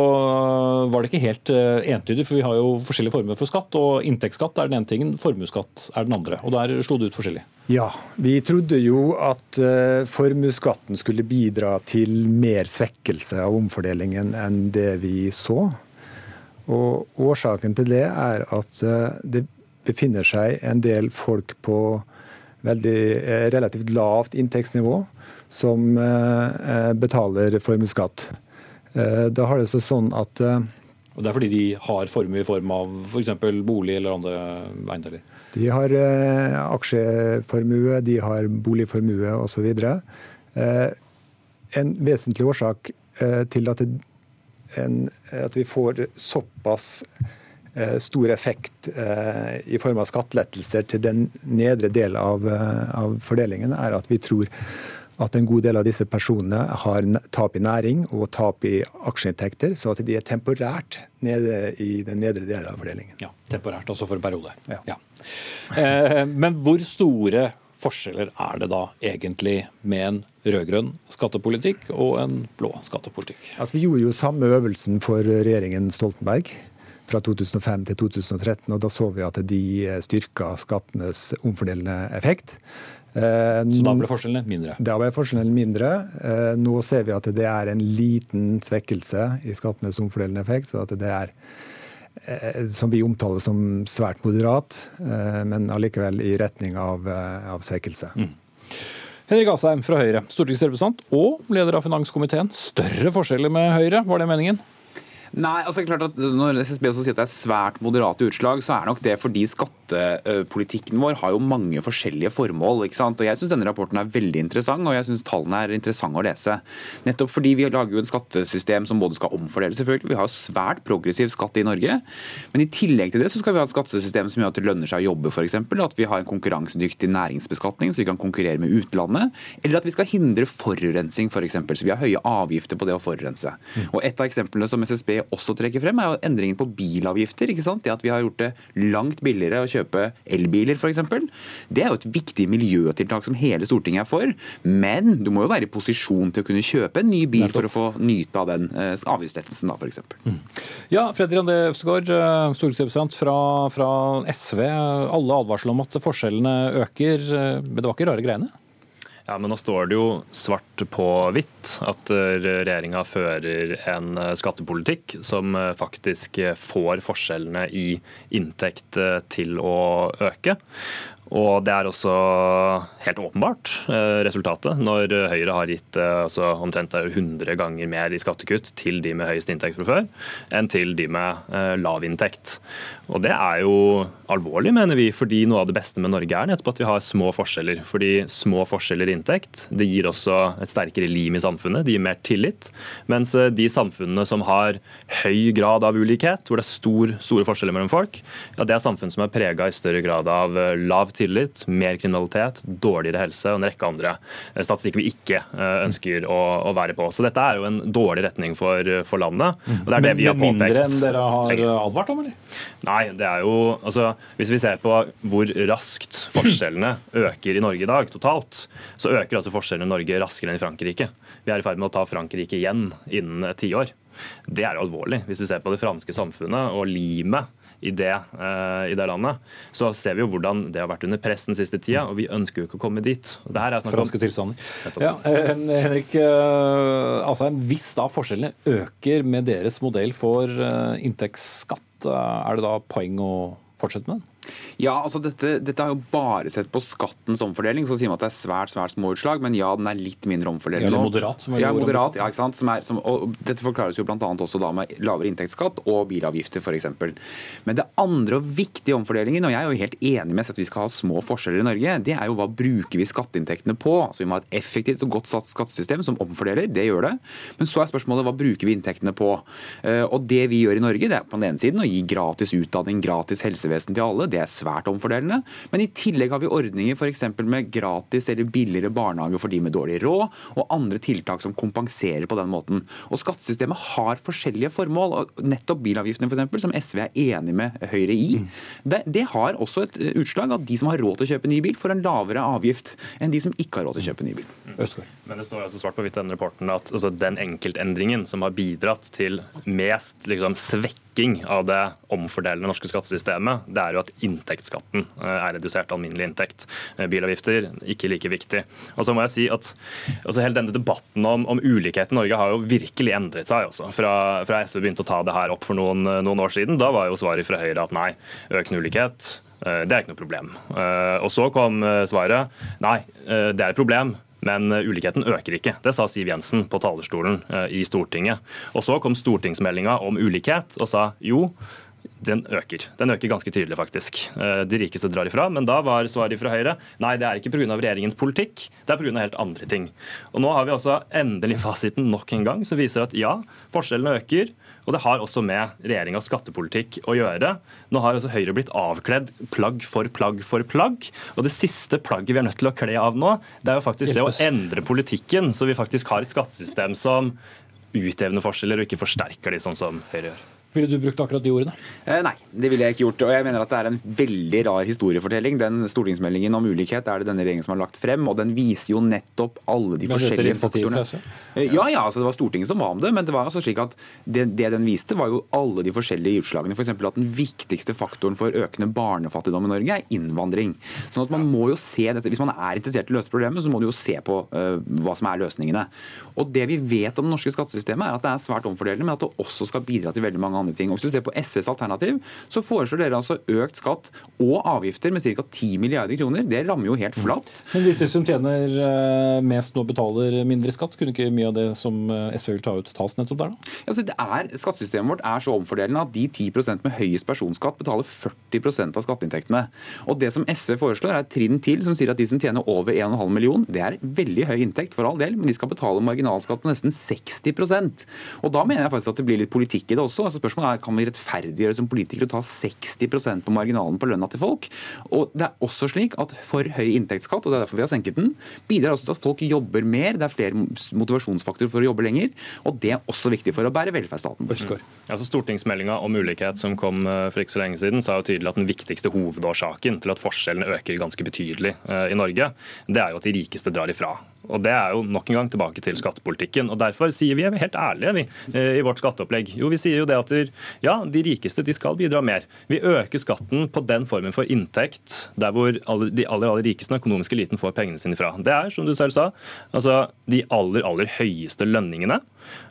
var det ikke helt eh, entydig. For vi har jo forskjellige former for skatt, og inntektsskatt er den ene tingen, formuesskatt er den andre. Og der slo det ut forskjellig. Ja, vi trodde jo at uh, formuesskatten skulle bidra til mer svekkelse av omfordelingen enn det vi så. Og årsaken til det er at uh, det befinner seg en del folk på veldig eh, relativt lavt inntektsnivå som eh, betaler formuesskatt. Eh, da har det sånn at og Det er fordi de har formue i form av f.eks. For bolig eller andre eiendeler? De har aksjeformue, de har boligformue osv. En vesentlig årsak til at, det, en, at vi får såpass Eh, stor effekt eh, i form av skattelettelser til den nedre del av, eh, av, fordelingen, er at vi tror at en god del av disse personene har tap i næring og tap i aksjeinntekter, så at de er temporært nede i den nedre delen av fordelingen. Ja, Temporært, altså for en periode. Ja. Ja. Eh, men hvor store forskjeller er det da egentlig med en rød-grønn skattepolitikk og en blå skattepolitikk? Altså, vi gjorde jo samme øvelsen for regjeringen Stoltenberg fra 2005 til 2013, og da så vi at de styrka skattenes omfordelende effekt. Eh, så da ble forskjellene mindre? Da ble forskjellene mindre. Eh, nå ser vi at det er en liten svekkelse i skattenes omfordelende effekt. så at det er eh, som vi omtaler som svært moderat, men allikevel i retning av, av svekkelse. Mm. Henrik Asheim fra Høyre, stortingsrepresentant og leder av finanskomiteen. Større forskjeller med Høyre, var det meningen? Nei, altså klart at Når SSB også sier at det er svært moderate utslag, så er nok det fordi skattepolitikken vår har jo mange forskjellige formål. ikke sant? Og Jeg syns denne rapporten er veldig interessant, og jeg syns tallene er interessante å lese. Nettopp fordi vi lager jo en skattesystem som både skal omfordele, selvfølgelig. Vi har jo svært progressiv skatt i Norge. Men i tillegg til det så skal vi ha et skattesystem som gjør at det lønner seg å jobbe, f.eks. At vi har en konkurransedyktig næringsbeskatning så vi kan konkurrere med utlandet. Eller at vi skal hindre forurensning, f.eks. For så vi har høye avgifter på det å forurense. Mm. Og Et av eksemplene som SSB også trekker frem, er jo endringen på bilavgifter. ikke sant? Det at vi har gjort det langt billigere å kjøpe elbiler, f.eks. Det er jo et viktig miljøtiltak som hele Stortinget er for. Men du må jo være i posisjon til å kunne kjøpe en ny bil for å få nyte av den eh, avgiftslettelsen, da, f.eks. Mm. Ja, Fredrik André Øvstegård, eh, stortingsrepresentant fra, fra SV. Alle advarsler om at forskjellene øker, eh, men det var ikke rare greiene? Ja, men Nå står det jo svart på hvitt at eh, regjeringa fører en eh, skattepolitikk som eh, faktisk får forskjellene i inntekt til å øke. Og det er også helt åpenbart eh, resultatet når Høyre har gitt eh, altså, omtrent 100 ganger mer i skattekutt til de med høyest inntekt fra før, enn til de med eh, lav inntekt. Og det er jo alvorlig, mener vi, fordi noe av det beste med Norge er nettopp at vi har små forskjeller. Fordi små forskjeller i inntekt det gir også et sterkere lim i samfunnet, det gir mer tillit. Mens de samfunnene som har høy grad av ulikhet, hvor det er stor, store forskjeller mellom folk, ja, det er samfunn som er prega i større grad av lav tillit, mer kriminalitet, dårligere helse og en rekke andre eh, statistikker vi ikke eh, ønsker å, å, være på. Så dette er jo en dårlig retning for, for landet. og det er det vi har påpekt. Mindre enn dere har advart om, eller? Nei, det er jo altså, Hvis vi ser på hvor raskt forskjellene øker i Norge i dag totalt, så øker altså forskjellene i Norge raskere enn i Frankrike. Vi er i ferd med å ta Frankrike igjen innen tiår. Det er alvorlig. Hvis vi ser på det franske samfunnet og limet i det, uh, i det, landet, så ser vi jo hvordan det har vært under press den siste tida, og vi ønsker jo ikke å komme dit. Det her er Franske tilstander. Ja, eh, Henrik, eh, altså Hvis da forskjellene øker med deres modell for eh, inntektsskatt, er det da poeng å fortsette med den? Ja, altså dette, dette har jo bare sett på skattens omfordeling. Så sier man at det er svært svært små utslag, men ja, den er litt mindre omfordelende Eller moderat, som er ja, moderat, ja, ikke sant? Som er, som, og dette forklares jo bl.a. også da med lavere inntektsskatt og bilavgifter f.eks. Men det andre og viktige omfordelingen, og jeg er jo helt enig med at vi skal ha små forskjeller i Norge, det er jo hva bruker vi skatteinntektene på? Altså Vi må ha et effektivt og godt satt skattesystem som omfordeler, det gjør det. Men så er spørsmålet hva bruker vi inntektene på? Eh, og det vi gjør i Norge, det er på den ene siden å gi gratis utdanning, gratis helsevesen til alle. det er svært omfordelende. Men i tillegg har vi ordninger f.eks. med gratis eller billigere barnehage for de med dårlig råd, og andre tiltak som kompenserer på den måten. Og Skattesystemet har forskjellige formål. og Nettopp bilavgiftene, for eksempel, som SV er enig med Høyre i, det, det, har også et utslag at de som har råd til å kjøpe ny bil, får en lavere avgift enn de som ikke har råd til å kjøpe ny bil. Østgård. Men det står altså svart på hvitt i denne rapporten at altså, den enkeltendringen som har bidratt til mest liksom, svekking av det omfordelende norske skattesystemet, det er jo at inntektsskatten eh, er redusert alminnelig inntekt. Eh, bilavgifter ikke like viktig. Og så må jeg si at altså, Hele denne debatten om, om ulikhet i Norge har jo virkelig endret seg. Også. Fra, fra SV begynte å ta det her opp for noen, noen år siden, da var jo svaret fra Høyre at nei, økende ulikhet eh, det er ikke noe problem. Og så kom svaret nei, det er et problem, men eh, ulikheten øker ikke. Det sa Siv Jensen på talerstolen eh, i Stortinget. Og Så kom stortingsmeldinga om ulikhet og sa jo, den øker. Den øker ganske tydelig, faktisk. Eh, de rikeste drar ifra. Men da var svaret fra Høyre nei, det er ikke pga. regjeringens politikk, det er pga. helt andre ting. Og Nå har vi også endelig fasiten nok en gang, som viser at ja, forskjellene øker. Og det har også med regjeringas skattepolitikk å gjøre. Nå har også Høyre blitt avkledd plagg for plagg for plagg. Og det siste plagget vi er nødt til å kle av nå, det er jo faktisk det å endre politikken, så vi faktisk har et skattesystem som utjevner forskjeller og ikke forsterker de, sånn som Høyre gjør. Ville du brukt akkurat de ordene? Eh, nei, det ville jeg ikke gjort. Og jeg mener at det er en veldig rar historiefortelling. Den stortingsmeldingen om ulikhet er det denne regjeringen som har lagt frem, og den viser jo nettopp alle de men forskjellige faktorene. Eh, ja, ja, altså det var Stortinget som var om det, men det var altså slik at det, det den viste, var jo alle de forskjellige utslagene. F.eks. For at den viktigste faktoren for økende barnefattigdom i Norge er innvandring. Sånn at man må jo se dette. Hvis man er interessert i å løse problemet, så må du jo se på uh, hva som er løsningene. Og det vi vet om det norske skattesystemet, er at det er svært omfordelende, men at det også skal bidra til veldig mange andre ting. Og hvis du ser på SVs alternativ, så foreslår dere altså økt skatt og avgifter med ca. 10 milliarder kroner. Det rammer jo helt flatt. Men disse de som tjener eh, mest nå betaler mindre skatt, kunne ikke mye av det som eh, SV vil ta ut, tas nettopp der, da? Altså, det er, skattesystemet vårt er så omfordelende at de 10% med høyest personskatt betaler 40% av skatteinntektene. Og det som SV foreslår, er et trinn til som sier at de som tjener over 1,5 million, det er veldig høy inntekt for all del, men de skal betale marginalskatt på nesten 60% Og da mener jeg faktisk at det blir litt politikk i det også. Altså Spørsmålet er kan vi rettferdiggjøre som politikere å ta 60% på marginalen på lønna til folk. Og det er også slik at for høy inntektsskatt, og det er derfor vi har senket den, bidrar også til at folk jobber mer. Det er flere motivasjonsfaktorer for å jobbe lenger. Og det er også viktig for å bære velferdsstaten. Mm. Altså Stortingsmeldinga om ulikhet som kom eh, for ikke så lenge siden, sa jo tydelig at den viktigste hovedårsaken til at forskjellene øker ganske betydelig eh, i Norge, det er jo at de rikeste drar ifra. Og Det er jo nok en gang tilbake til skattepolitikken. og Derfor sier vi, er vi helt ærlige vi, eh, i vårt skatteopplegg. Jo, Vi sier jo det at ja, de rikeste de skal bidra mer. Vi øker skatten på den formen for inntekt der hvor de aller, aller rikeste økonomiske eliten får pengene sine fra. Det er, som du selv sa, altså de aller, aller høyeste lønningene.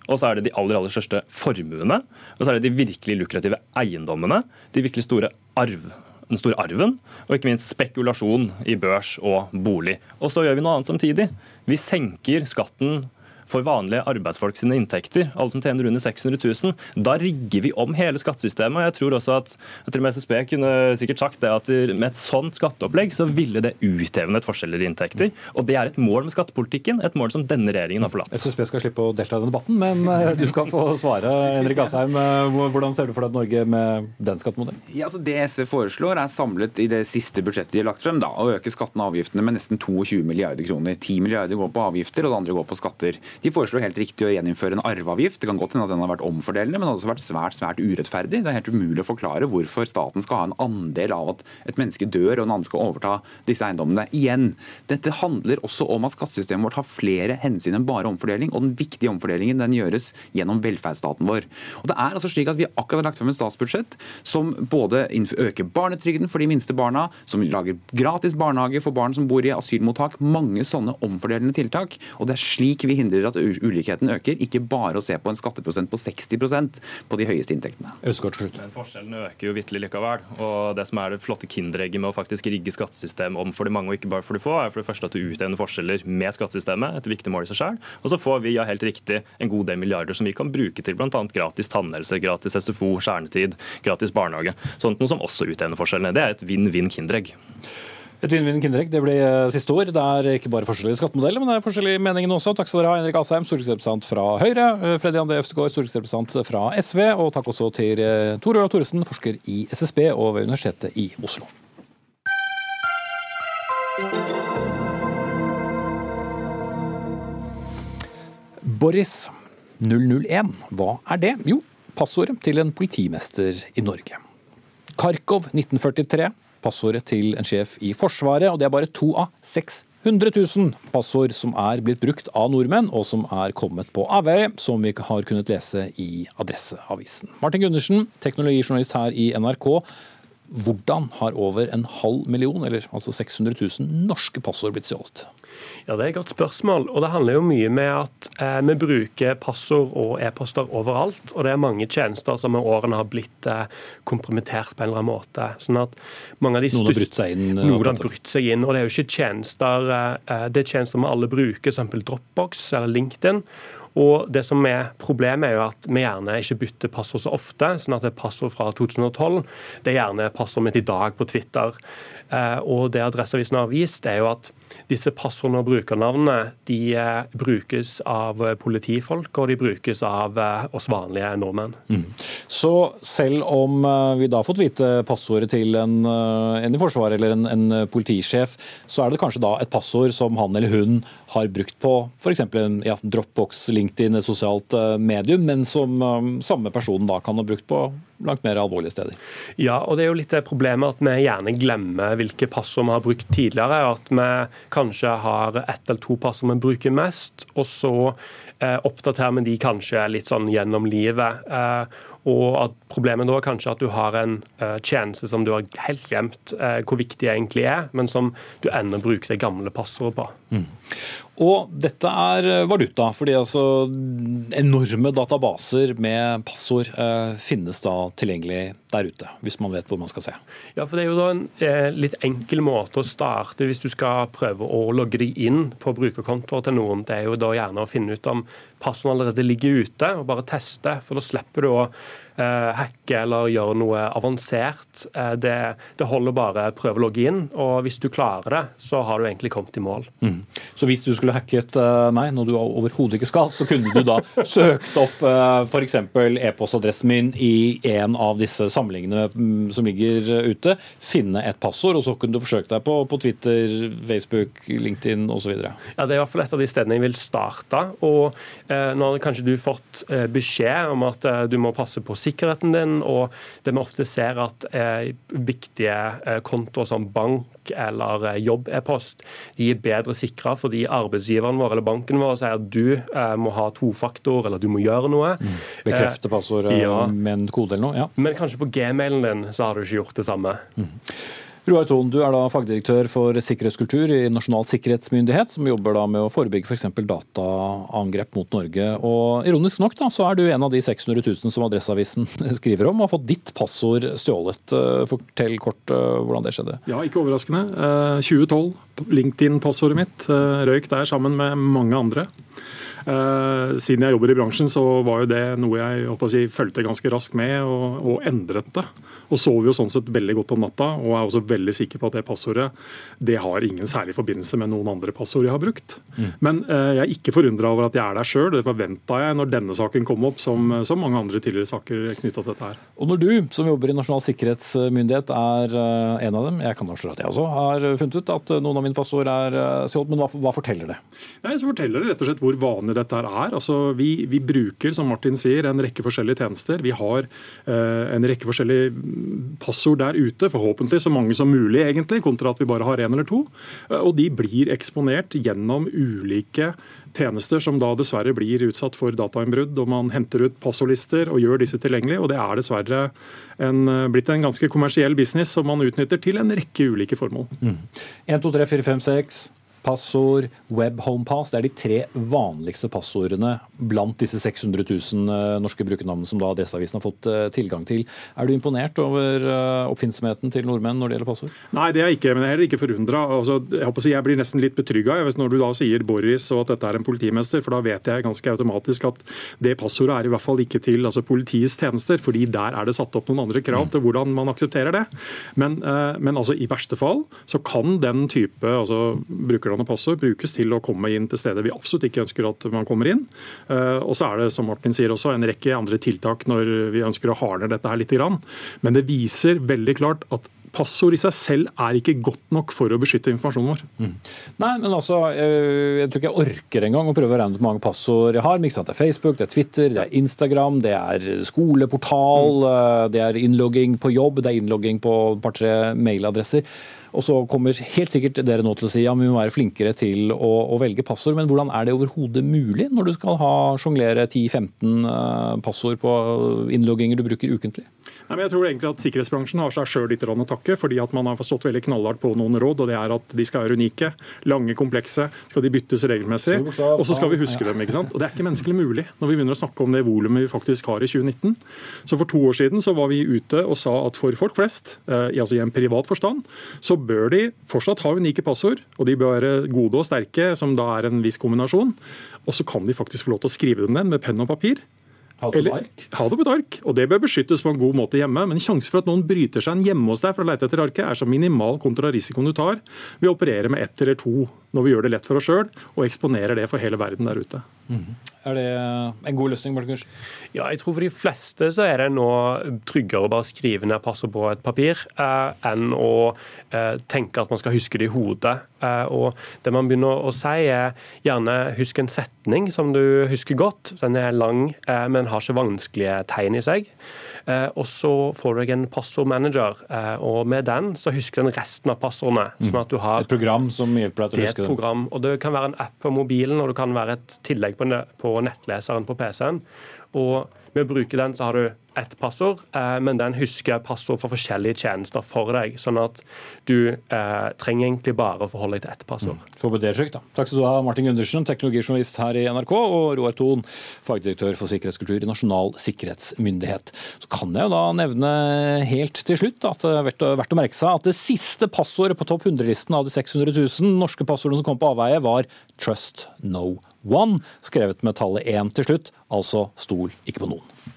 Og så er det de aller, aller største formuene. Og så er det de virkelig lukrative eiendommene. De virkelig store arv den store arven, og ikke minst spekulasjon i børs og bolig. Og så gjør vi noe annet samtidig. Vi senker skatten for vanlige arbeidsfolk sine inntekter, alle som tjener under 600 000. Da rigger vi om hele skattesystemet. Jeg tror også at til og med SSB kunne sikkert sagt det at med et sånt skatteopplegg så ville det utjevnet forskjeller i inntekter. Og det er et mål med skattepolitikken, et mål som denne regjeringen har forlatt. SSB skal slippe å delta i den debatten, men eh, du skal få svare. Henrik Asheim, eh, hvordan ser du for deg Norge med den skattemodellen? Ja, altså det SV foreslår er samlet i det siste budsjettet de har lagt frem, da, å øke skattene og avgiftene med nesten 22 milliarder kroner. 10 milliarder går på avgifter, og det andre går på skatter. De foreslår helt riktig å gjeninnføre en arveavgift. Det kan godt hende at den har vært omfordelende, men har også vært svært svært urettferdig. Det er helt umulig å forklare hvorfor staten skal ha en andel av at et menneske dør og en annen skal overta disse eiendommene. Igjen, dette handler også om at skattesystemet vårt har flere hensyn enn bare omfordeling, og den viktige omfordelingen den gjøres gjennom velferdsstaten vår. Og det er altså slik at Vi akkurat har lagt frem et statsbudsjett som både øker barnetrygden for de minste barna, som lager gratis barnehage for barn som bor i asylmottak, mange sånne omfordelende tiltak. Og det er slik vi hindrer at ulikheten øker, ikke bare å se på en skatteprosent på 60% på de høyeste inntektene. Men forskjellene øker jo vitterlig likevel. Og det som er det flotte kinderegget med å faktisk rigge skattesystemet om for de mange og ikke bare for de få, er for det første at du utjevner forskjeller med skattesystemet, et viktig mål i seg selv. Og så får vi ja, helt riktig en god del milliarder som vi kan bruke til bl.a. gratis tannhelse, gratis SFO, kjernetid, gratis barnehage. Sånt noe som også utjevner forskjellene. Det er et vinn-vinn kinderegg. Et vinn-vinn kinderegg, det blir eh, siste ord. Det er ikke bare forskjellige skattemodeller, men det er forskjellige meninger også. Takk skal dere ha, Henrik Asheim, stortingsrepresentant fra Høyre, eh, Freddy André Øvstegård, stortingsrepresentant fra SV, og takk også til eh, Tor Ola Thoresen, forsker i SSB og ved Universitetet i Oslo. Boris 001, hva er det? Jo, passordet til en politimester i Norge. Kharkov 1943 passordet til en sjef i Forsvaret, og det er bare to av 600 000 passord som er blitt brukt av nordmenn, og som er kommet på avveie, som vi har kunnet lese i Adresseavisen. Martin Gundersen, teknologijournalist her i NRK. Hvordan har over en halv million, eller altså 600 000 norske passord blitt stjålet? Ja, Det er et godt spørsmål. og Det handler jo mye med at eh, vi bruker passord og e-poster overalt. Og det er mange tjenester som med årene har blitt eh, kompromittert på en eller annen måte. sånn at mange av de Noen har brutt seg inn? Noen har brutt seg inn, og Det er jo ikke tjenester eh, det er tjenester vi alle bruker, f.eks. Dropbox eller LinkedIn. Og det som er Problemet er jo at vi gjerne ikke bytter passord så ofte. sånn at det er passord fra 2012 det er gjerne passordet mitt i dag på Twitter. Og det Adresseavisen har vist, er jo at disse passordene og brukernavnene de eh, brukes av eh, politifolk, og de brukes av eh, oss vanlige nordmenn. Mm. Så selv om vi da har fått vite passordet til en, en i Forsvaret eller en, en, politisjef, så er det kanskje da et passord som han eller hun har brukt på f.eks. en ja, Dropbox, LinkedIn, et sosialt medium, men som um, samme personen da kan ha brukt på langt mer alvorlige steder. Ja, og det er jo litt det problemet at vi gjerne glemmer hvilke passord vi har brukt tidligere. At vi kanskje har ett eller to passord vi bruker mest, og så eh, oppdaterer vi de kanskje litt sånn gjennom livet. Eh, og at Problemet da er kanskje at du har en uh, tjeneste som du har helt glemt uh, hvor viktig det egentlig er, men som du ennå bruker det gamle passordet på. Og dette er eh, valuta, fordi altså enorme databaser med passord eh, finnes da tilgjengelig der ute, hvis man vet hvor man skal se. Ja, for Det er jo da en eh, litt enkel måte å starte hvis du skal prøve å logge deg inn på brukerkontoer til noen. Det er jo da gjerne å finne ut om passordene allerede ligger ute, og bare teste. For da slipper du å hacke eller gjøre noe avansert. Eh, det, det, holder bare prøve å logge inn, og hvis du klarer det, så har du egentlig kommet i mål. Mm. Så hvis du skulle hacket eh, meg, når du overhodet ikke skal, så kunne du da søkt opp f.eks. e-postadressen min i en av disse samlingene mm, som ligger ute, finne et passord, og så kunne du forsøke deg på, på Twitter, Facebook, LinkedIn osv.? Ja, det er i hvert fall et av de stedene jeg vil starte. Og eh, nå har kanskje du fått eh, beskjed om at eh, du må passe på sikkerheten din. Og det vi ofte ser at eh, viktige eh, kontoer som bank eller eh, jobb-e-post de er bedre sikra fordi arbeidsgiveren vår eller banken vår sier at du eh, må ha tofaktor eller du må gjøre noe. Mm. Bekrefte passordet ja. med en kode eller noe? ja. Men kanskje på gmailen din så har du ikke gjort det samme. Mm. Roar Thon, du er da fagdirektør for sikkerhetskultur i Nasjonal sikkerhetsmyndighet, som jobber da med å forebygge f.eks. For dataangrep mot Norge. Og Ironisk nok da, så er du en av de 600 000 som Adresseavisen skriver om, og har fått ditt passord stjålet. Fortell kort hvordan det skjedde. Ja, ikke overraskende. 2012, LinkedIn-passordet mitt røyk der sammen med mange andre. Eh, siden jeg jobber i bransjen, så var jo det noe jeg å si, fulgte ganske raskt med og, og, endret det. Og sover jo sånn sett veldig godt om natta og er også veldig sikker på at det passordet det har ingen særlig forbindelse med noen andre passord jeg har brukt. Mm. Men uh, jeg er ikke forundra over at jeg er der sjøl. Det forventa jeg når denne saken kom opp, som, som mange andre tidligere saker knytta til dette her. Og når du, som jobber i Nasjonal sikkerhetsmyndighet, er uh, en av dem, jeg kan avsløre at jeg også har funnet ut at noen av mine passord er stjålet, men hva, hva, forteller det? Nei, så forteller det rett og slett hvor vanlig dette er. Altså, vi, vi, bruker, som Martin sier, en rekke forskjellige tjenester. Vi har eh, en rekke forskjellige passord der ute, forhåpentlig så mange som mulig, egentlig, kontra at vi bare har én eller to. Eh, og de blir eksponert gjennom ulike tjenester som da dessverre blir utsatt for datainnbrudd. og Man henter ut passordlister og gjør disse tilgjengelige. og Det er dessverre en, eh, blitt en ganske kommersiell business som man utnytter til en rekke ulike formål. Mm. 1, 2, 3, 4, 5, 6 passord, web homepass. Det er de tre vanligste passordene blant disse 600 000 eh, norske brukernavnene som da Adresseavisen har fått eh, tilgang til. Er du imponert over eh, oppfinnsomheten til nordmenn når det gjelder passord? Nei, det er jeg ikke, men jeg er heller ikke forundra. Altså, jeg, si, jeg blir nesten litt betrygga når du da sier Boris og at dette er en politimester, for da vet jeg ganske automatisk at det passordet er i hvert fall ikke til altså, politiets tjenester, fordi der er det satt opp noen andre krav til hvordan man aksepterer det. Men, men altså, i verste fall så kan den type altså, brukernavn og passord brukes til å komme inn til steder vi absolutt ikke ønsker at man kommer inn. Eh, og så er det, som Martin sier også, en rekke andre tiltak når vi ønsker å hardne dette her litt. Men det viser veldig klart at passord i seg selv er ikke godt nok for å beskytte informasjonen vår. Mm. Nei, men altså, eh, Jeg tror ikke jeg orker engang å prøve å regne ut hvor mange passord jeg har. Det er Facebook, det er Twitter, det er Instagram, det er skoleportal, mm. det er innlogging på jobb, det er innlogging på et par-tre mailadresser. Og så kommer helt sikkert dere nå til å si ja, vi må være flinkere til å, å velge passord. Men hvordan er det overhodet mulig når du skal sjonglere 10-15 eh, passord på innlogginger du bruker ukentlig? Nei, men jeg tror egentlig at Sikkerhetsbransjen har seg sjøl litt å takke, fordi at man har stått veldig knallhardt på noen råd. og det er at De skal være unike, lange, komplekse, skal de byttes regelmessig. Og så skal vi huske dem. ikke sant? Og Det er ikke menneskelig mulig når vi begynner å snakke om det volumet vi faktisk har i 2019. Så For to år siden så var vi ute og sa at for folk flest, eh, altså i en privat forstand, så bør de fortsatt ha unike passord. Og de bør være gode og sterke, som da er en viss kombinasjon. Og så kan de faktisk få lov til å skrive dem ned med penn og papir. Ha det på et ark? Det på et ark. Og det bør beskyttes på en god måte hjemme. Men sjansen for at noen bryter seg inn hjemme hos deg for å lete etter arket, er så minimal kontra risikoen du tar ved å operere med ett eller to når vi gjør det lett for oss sjøl, og eksponerer det for hele verden der ute. Mm. Er det en god løsning, Markus? Ja, jeg tror for de fleste så er det nå tryggere å bare skrive ned passet på et papir eh, enn å eh, tenke at man skal huske det i hodet. Eh, og det man begynner å si, er gjerne husk en setning som du husker godt. Den er lang, eh, men har ikke vanskelige tegn i seg. Eh, og så får du en passordmanager, eh, og med den så husker den resten av passordene. Mm. sånn at du har... Et program som hjelper deg til å huske det? Et program, og Det kan være en app på mobilen, og det kan være et tillegg på nettleseren på PC-en. Og med å bruke den så har du ett passord, eh, men den husker passord for forskjellige tjenester for deg. Sånn at du eh, trenger egentlig bare å forholde deg til ett passord. Mm. Får det da. Takk skal du ha, Martin Gundersen, teknologijournalist her i NRK, og Roar Thon, fagdirektør for sikkerhetskultur i Nasjonal sikkerhetsmyndighet. Så kan jeg jo da nevne helt til slutt at det er verdt å merke seg at det siste passordet på topp 100-listen av de 600 000 norske passordene som kom på avveie, var 'Trust No One', skrevet med tallet 1 til slutt, altså stol ikke på noen.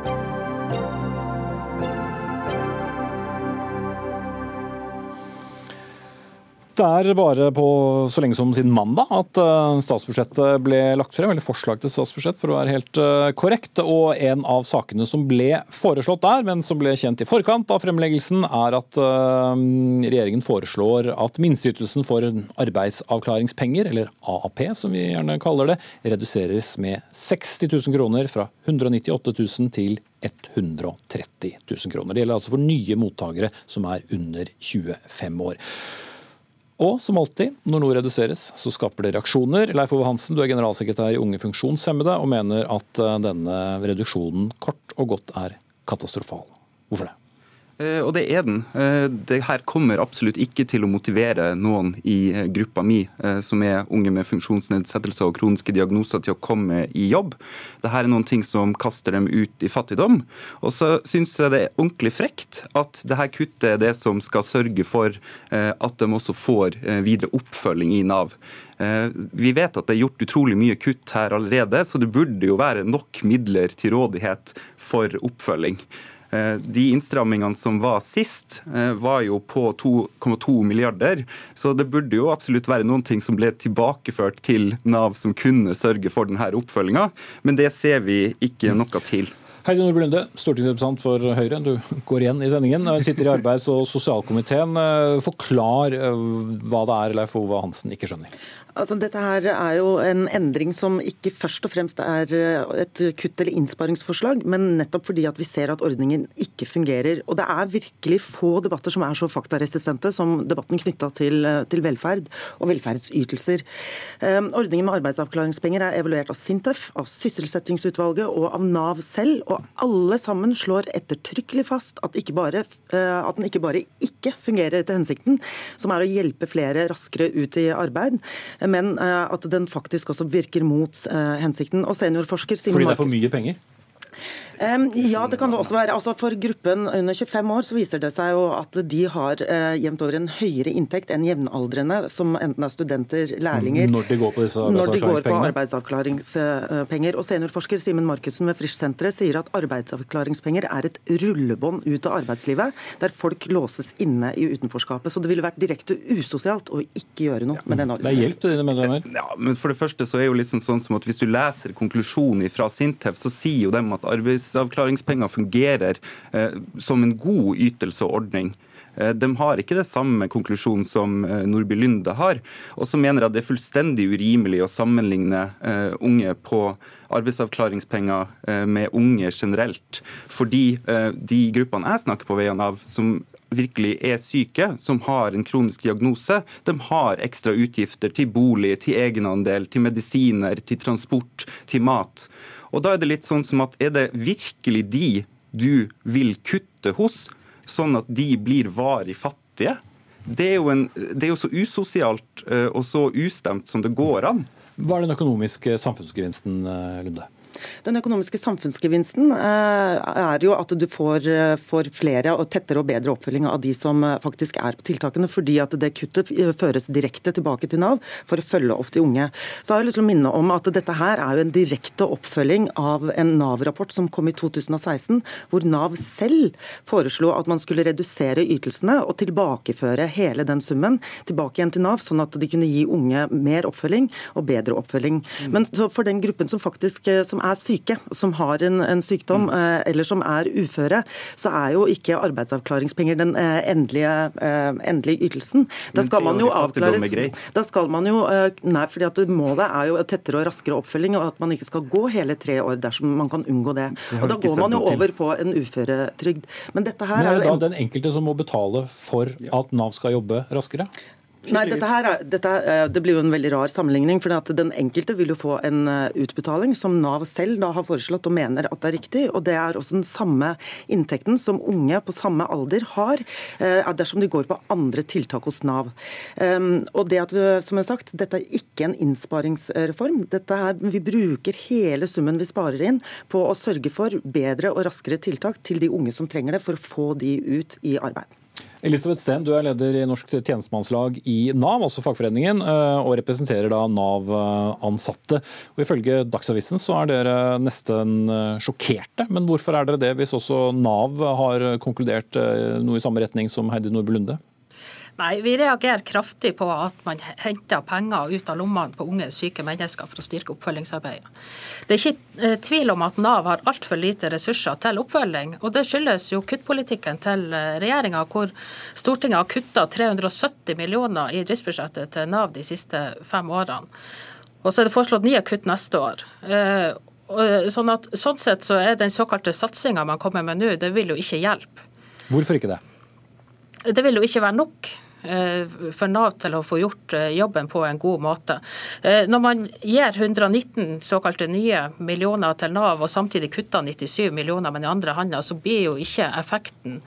Det er bare på så lenge som siden mandag at eh, statsbudsjettet ble lagt frem, eller forslag til statsbudsjett for å være helt eh, korrekt. Og en av sakene som ble foreslått der, men som ble kjent i forkant av fremleggelsen, er at eh, regjeringen foreslår at minsteytelsen for arbeidsavklaringspenger, eller AAP som vi gjerne kaller det, reduseres med 60 000 kroner fra 198 000 til 130 000 kroner. Det gjelder altså for nye mottakere som er under 25 år. Og som alltid, når noe reduseres, så skaper det reaksjoner. Leif Ove Hansen, du er generalsekretær i Unge funksjonshemmede og mener at eh, denne reduksjonen kort og godt er katastrofal. Hvorfor det? Eh, og det er den. Eh, det her kommer absolutt ikke til å motivere noen i eh, gruppa mi, som er unge med funksjonsnedsettelser og kroniske diagnoser, til å komme i jobb. Dette er noen ting som kaster dem ut i fattigdom. Og så syns jeg det er ordentlig frekt at dette kuttet er det som skal sørge for at de også får videre oppfølging i Nav. Vi vet at det er gjort utrolig mye kutt her allerede, så det burde jo være nok midler til rådighet for oppfølging. Eh, de innstrammingene som var sist, eh, var jo på 2,2 milliarder. Så det burde jo absolutt være noen ting som ble tilbakeført til Nav som kunne sørge for denne oppfølginga, men det ser vi ikke noe til. Heidi Nordby Lunde, stortingsrepresentant for Høyre. Du går igjen i sendingen. Du sitter i arbeids- og sosialkomiteen. Eh, forklar hva det er Leif Ove Hansen ikke skjønner. Altså, dette her er jo en endring som ikke først og fremst er eh, et kutt- eller innsparingsforslag, men nettopp fordi at vi ser at ordningen ikke fungerer. Og det er virkelig få debatter som er så faktaresistente som debatten knytta til, eh, til, velferd og velferdsytelser. Um, ordningen med arbeidsavklaringspenger er evaluert av Sintef, av Sysselsettingsutvalget og av Nav selv, og alle sammen slår ettertrykkelig fast at, ikke bare, uh, at den ikke bare ikke fungerer etter hensikten, som er å hjelpe flere raskere ut i arbeid men eh, at den faktisk også virker mot eh, hensikten. Og seniorforsker Fordi det er for mye penger? Ja, det kan det også være. Altså For gruppen under 25 år så viser det seg jo at de har eh, jevnt over en høyere inntekt enn jevnaldrende, som enten er studenter, lærlinger Når de går på disse på arbeidsavklaringspenger. Og Seniorforsker Simen Markussen ved Frisch-senteret sier at arbeidsavklaringspenger er et rullebånd ut av arbeidslivet, der folk låses inne i utenforskapet. Så det ville vært direkte usosialt å ikke gjøre noe med den ordningen. Det er hjelp til dine medlemmer? Ja, men for det første så er jo liksom sånn som at Hvis du leser konklusjonen fra Sintef, så sier jo dem at arbeids arbeidsavklaringspenger fungerer eh, som en god ytelse og ordning. Eh, de har ikke det samme konklusjonen som eh, Nordby Lunde har. Og så mener jeg det er fullstendig urimelig å sammenligne unge på arbeidsavklaringspenger med unge generelt. Fordi de gruppene jeg snakker på vegne av, som virkelig er syke, som har en kronisk diagnose, de har ekstra utgifter til bolig, til egenandel, til medisiner, til transport, til mat. Og da er det litt sånn som at er det virkelig de du vil kutte hos, sånn at de blir varig fattige? Det er jo, en, det er jo så usosialt eh, og så ustemt som det går an. Hva er den økonomiske samfunnsgevinsten, eh, Lunde? Den økonomiske samfunnsgevinsten eh, er jo at du får, eh, får, flere og tettere og bedre oppfølging av de som eh, faktisk er på tiltakene, fordi at det kuttet føres direkte tilbake til Nav for å følge opp de unge. Så har jeg lyst til å minne om at dette her er jo en direkte oppfølging av en Nav-rapport som kom i 2016, hvor Nav selv foreslo at man skulle redusere ytelsene og tilbakeføre hele den summen tilbake igjen til Nav, sånn at de kunne gi unge mer oppfølging og bedre oppfølging. Mm. Men for den gruppen som faktisk som er er syke, som har en, en sykdom, mm. Eh, eller som er uføre, så er jo ikke arbeidsavklaringspenger den eh, endelige, eh, endelige ytelsen. Da skal man jo avklares Da skal man jo Nei, fordi at målet er jo tettere og raskere oppfølging, og at man ikke skal gå hele tre år dersom man kan unngå det. Og Da går man jo over på en uføretrygd. Men dette her Men er jo da den enkelte som må betale for at Nav skal jobbe raskere? Nei, dette her, dette, eh, Det blir jo en veldig rar sammenligning. for Den enkelte vil jo få en eh, utbetaling som Nav selv da har foreslått og mener at det er riktig. og Det er også den samme inntekten som unge på samme alder har eh, dersom de går på andre tiltak hos Nav. Ehm, og det at vi, som jeg har sagt, Dette er ikke en innsparingsreform. Dette er, vi bruker hele summen vi sparer inn på å sørge for bedre og raskere tiltak til de unge som trenger det, for å få de ut i arbeid. Elisabeth Steen, du er leder i Norsk tjenestemannslag i Nav, også fagforeningen, eh, og representerer da Nav-ansatte. Og Ifølge Dagsavisen så er dere nesten eh, sjokkerte, men hvorfor er dere det, hvis også Nav har konkludert eh, noe i samme retning som Heidi Nordby Lunde? Nei, Vi reagerer kraftig på at man henter penger ut av lommene på unge syke mennesker for å styrke oppfølgingsarbeidet. Det er ikke eh, tvil om at Nav har altfor lite ressurser til oppfølging. og Det skyldes jo kuttpolitikken til eh, regjeringa, hvor Stortinget har kutta 370 millioner i driftsbudsjettet til Nav de siste fem årene. Og så er det foreslått nye kutt neste år. Eh, sånn, at, sånn sett så er den såkalte satsinga man kommer med nå, det vil jo ikke hjelpe. Hvorfor ikke det? Det vil jo ikke være nok. for Nav til å få gjort jobben på en god måte. Når man gir 119 såkalte nye millioner til Nav, og samtidig kutter 97 millioner med den andre handa, så blir jo ikke effekten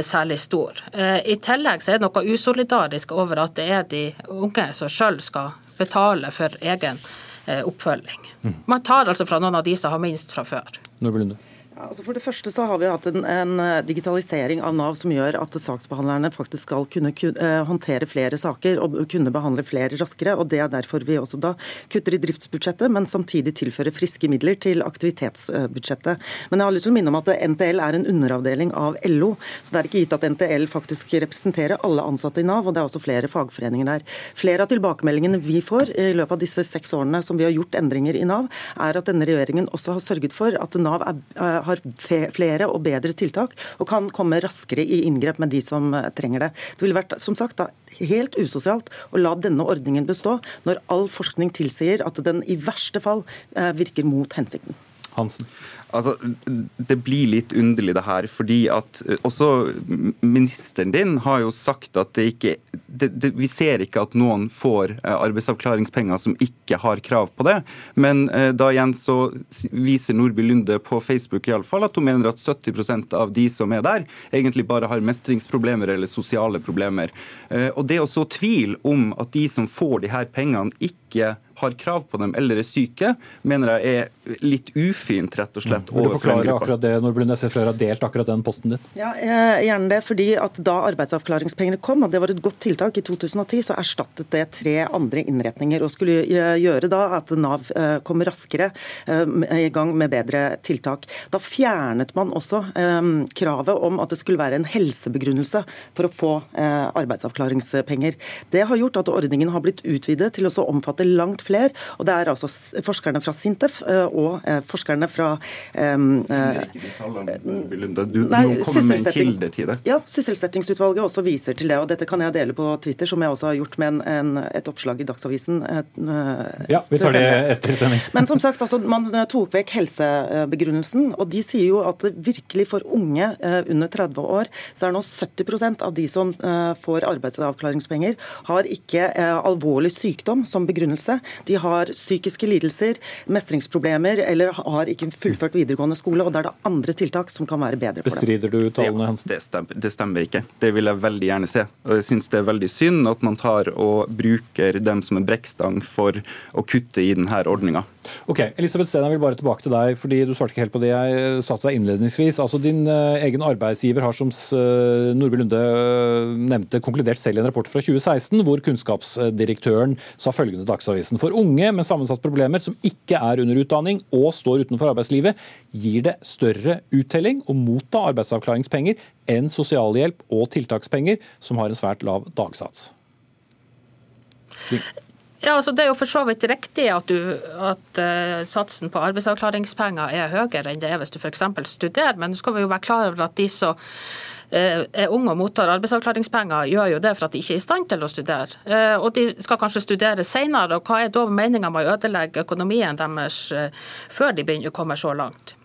særlig stor. I tillegg så er det noe usolidarisk over at det er de unge som sjøl skal betale for egen oppfølging. Mm. Man tar altså fra noen av de som har minst fra før. Lunde. Altså for det første så har vi hatt en, en, eh, digitalisering av Nav som gjør at saksbehandlerne faktisk skal kunne, uh, håndtere flere saker og kunne behandle flere raskere. og Det er derfor vi også da kutter i driftsbudsjettet, men samtidig tilfører friske midler til aktivitetsbudsjettet. Men jeg har lyst til å minne om at NTL er en underavdeling av LO. Så det er ikke gitt at NTL faktisk representerer alle ansatte i Nav, og det er også flere fagforeninger der. Flere av tilbakemeldingene vi får i løpet av disse seks årene som vi har gjort endringer i Nav, er at denne regjeringen også har sørget for at Nav er, uh, har flere og bedre tiltak og kan komme raskere i inngrep med de som eh, trenger det. Det ville vært som sagt, da, helt usosialt å la denne ordningen bestå, når all forskning tilsier at den i verste fall eh, virker mot hensikten. Hansen. Altså, Det blir litt underlig, det her. fordi at eh, også ministeren din har jo sagt at det ikke det, det, Vi ser ikke at noen får eh, arbeidsavklaringspenger som ikke har krav på det. Men eh, da igjen så viser Nordby Lunde på Facebook i alle fall at hun mener at 70 av de som er der, egentlig bare har mestringsproblemer eller sosiale problemer. Og det å så tvil om at de som får de her pengene, ikke har krav på dem eller er syke, mener jeg er litt ufint, rett og slett. Mm. Vil du forklare akkurat det, når Blund SFR har delt akkurat den posten din? Ja, gjerne det. fordi at Da arbeidsavklaringspengene kom, og det var et godt tiltak i 2010, så erstattet det tre andre innretninger. og Skulle gjøre da at Nav eh, kom raskere eh, i gang med bedre tiltak. Da fjernet man også eh, kravet om at det skulle være en helsebegrunnelse for å få arbeidsavklaringspenger. Det har gjort at ordningen har blitt utvidet til å omfatte langt flere. Og det er altså forskerne fra Sintef eh, og eh, forskerne fra um, Du må komme med en kilde til det. Ja, Sysselsettingsutvalget også viser til det. og Dette kan jeg dele på Twitter, som jeg også har gjort med en, en, et oppslag i Dagsavisen. Et, ja, vi tar det etter sending. Men som sagt, altså, man tok vekk helsebegrunnelsen, og de sier jo at virkelig for unge under 30 år, så er nå 70% av de som får arbeidsavklaringspenger, har ikke alvorlig sykdom som begrunnelse. De har psykiske lidelser, mestringsproblemer eller har ikke fullført videregående skole. og Da er det andre tiltak som kan være bedre for dem. Bestrider du tallene, Hansen? Det stemmer, det stemmer ikke. Det vil jeg veldig gjerne se. Og jeg syns det er veldig synd at man tar og bruker dem som en brekkstang for å kutte i denne ordninga. Ok, Elisabeth Steen, jeg vil bare tilbake til deg, fordi du svarte ikke helt på det jeg satte seg innledningsvis. Altså Din uh, egen arbeidsgiver har, som uh, Nordby Lunde nevnte, konkludert selv i en rapport fra 2016, hvor kunnskapsdirektøren sa følgende Dagsavisen. For unge med sammensatte problemer som ikke er under utdanning og står utenfor arbeidslivet, gir det større uttelling å motta arbeidsavklaringspenger enn sosialhjelp og tiltakspenger, som har en svært lav dagsats. Ja, altså Det er jo for så vidt riktig at, du, at uh, satsen på arbeidsavklaringspenger er høyere enn det er hvis du f.eks. studerer, men nå skal vi jo være klar over at de som uh, er unge og mottar arbeidsavklaringspenger, gjør jo det for at de ikke er i stand til å studere. Uh, og de skal kanskje studere senere. og Hva er da meninga med å ødelegge økonomien deres før de begynner å komme så langt?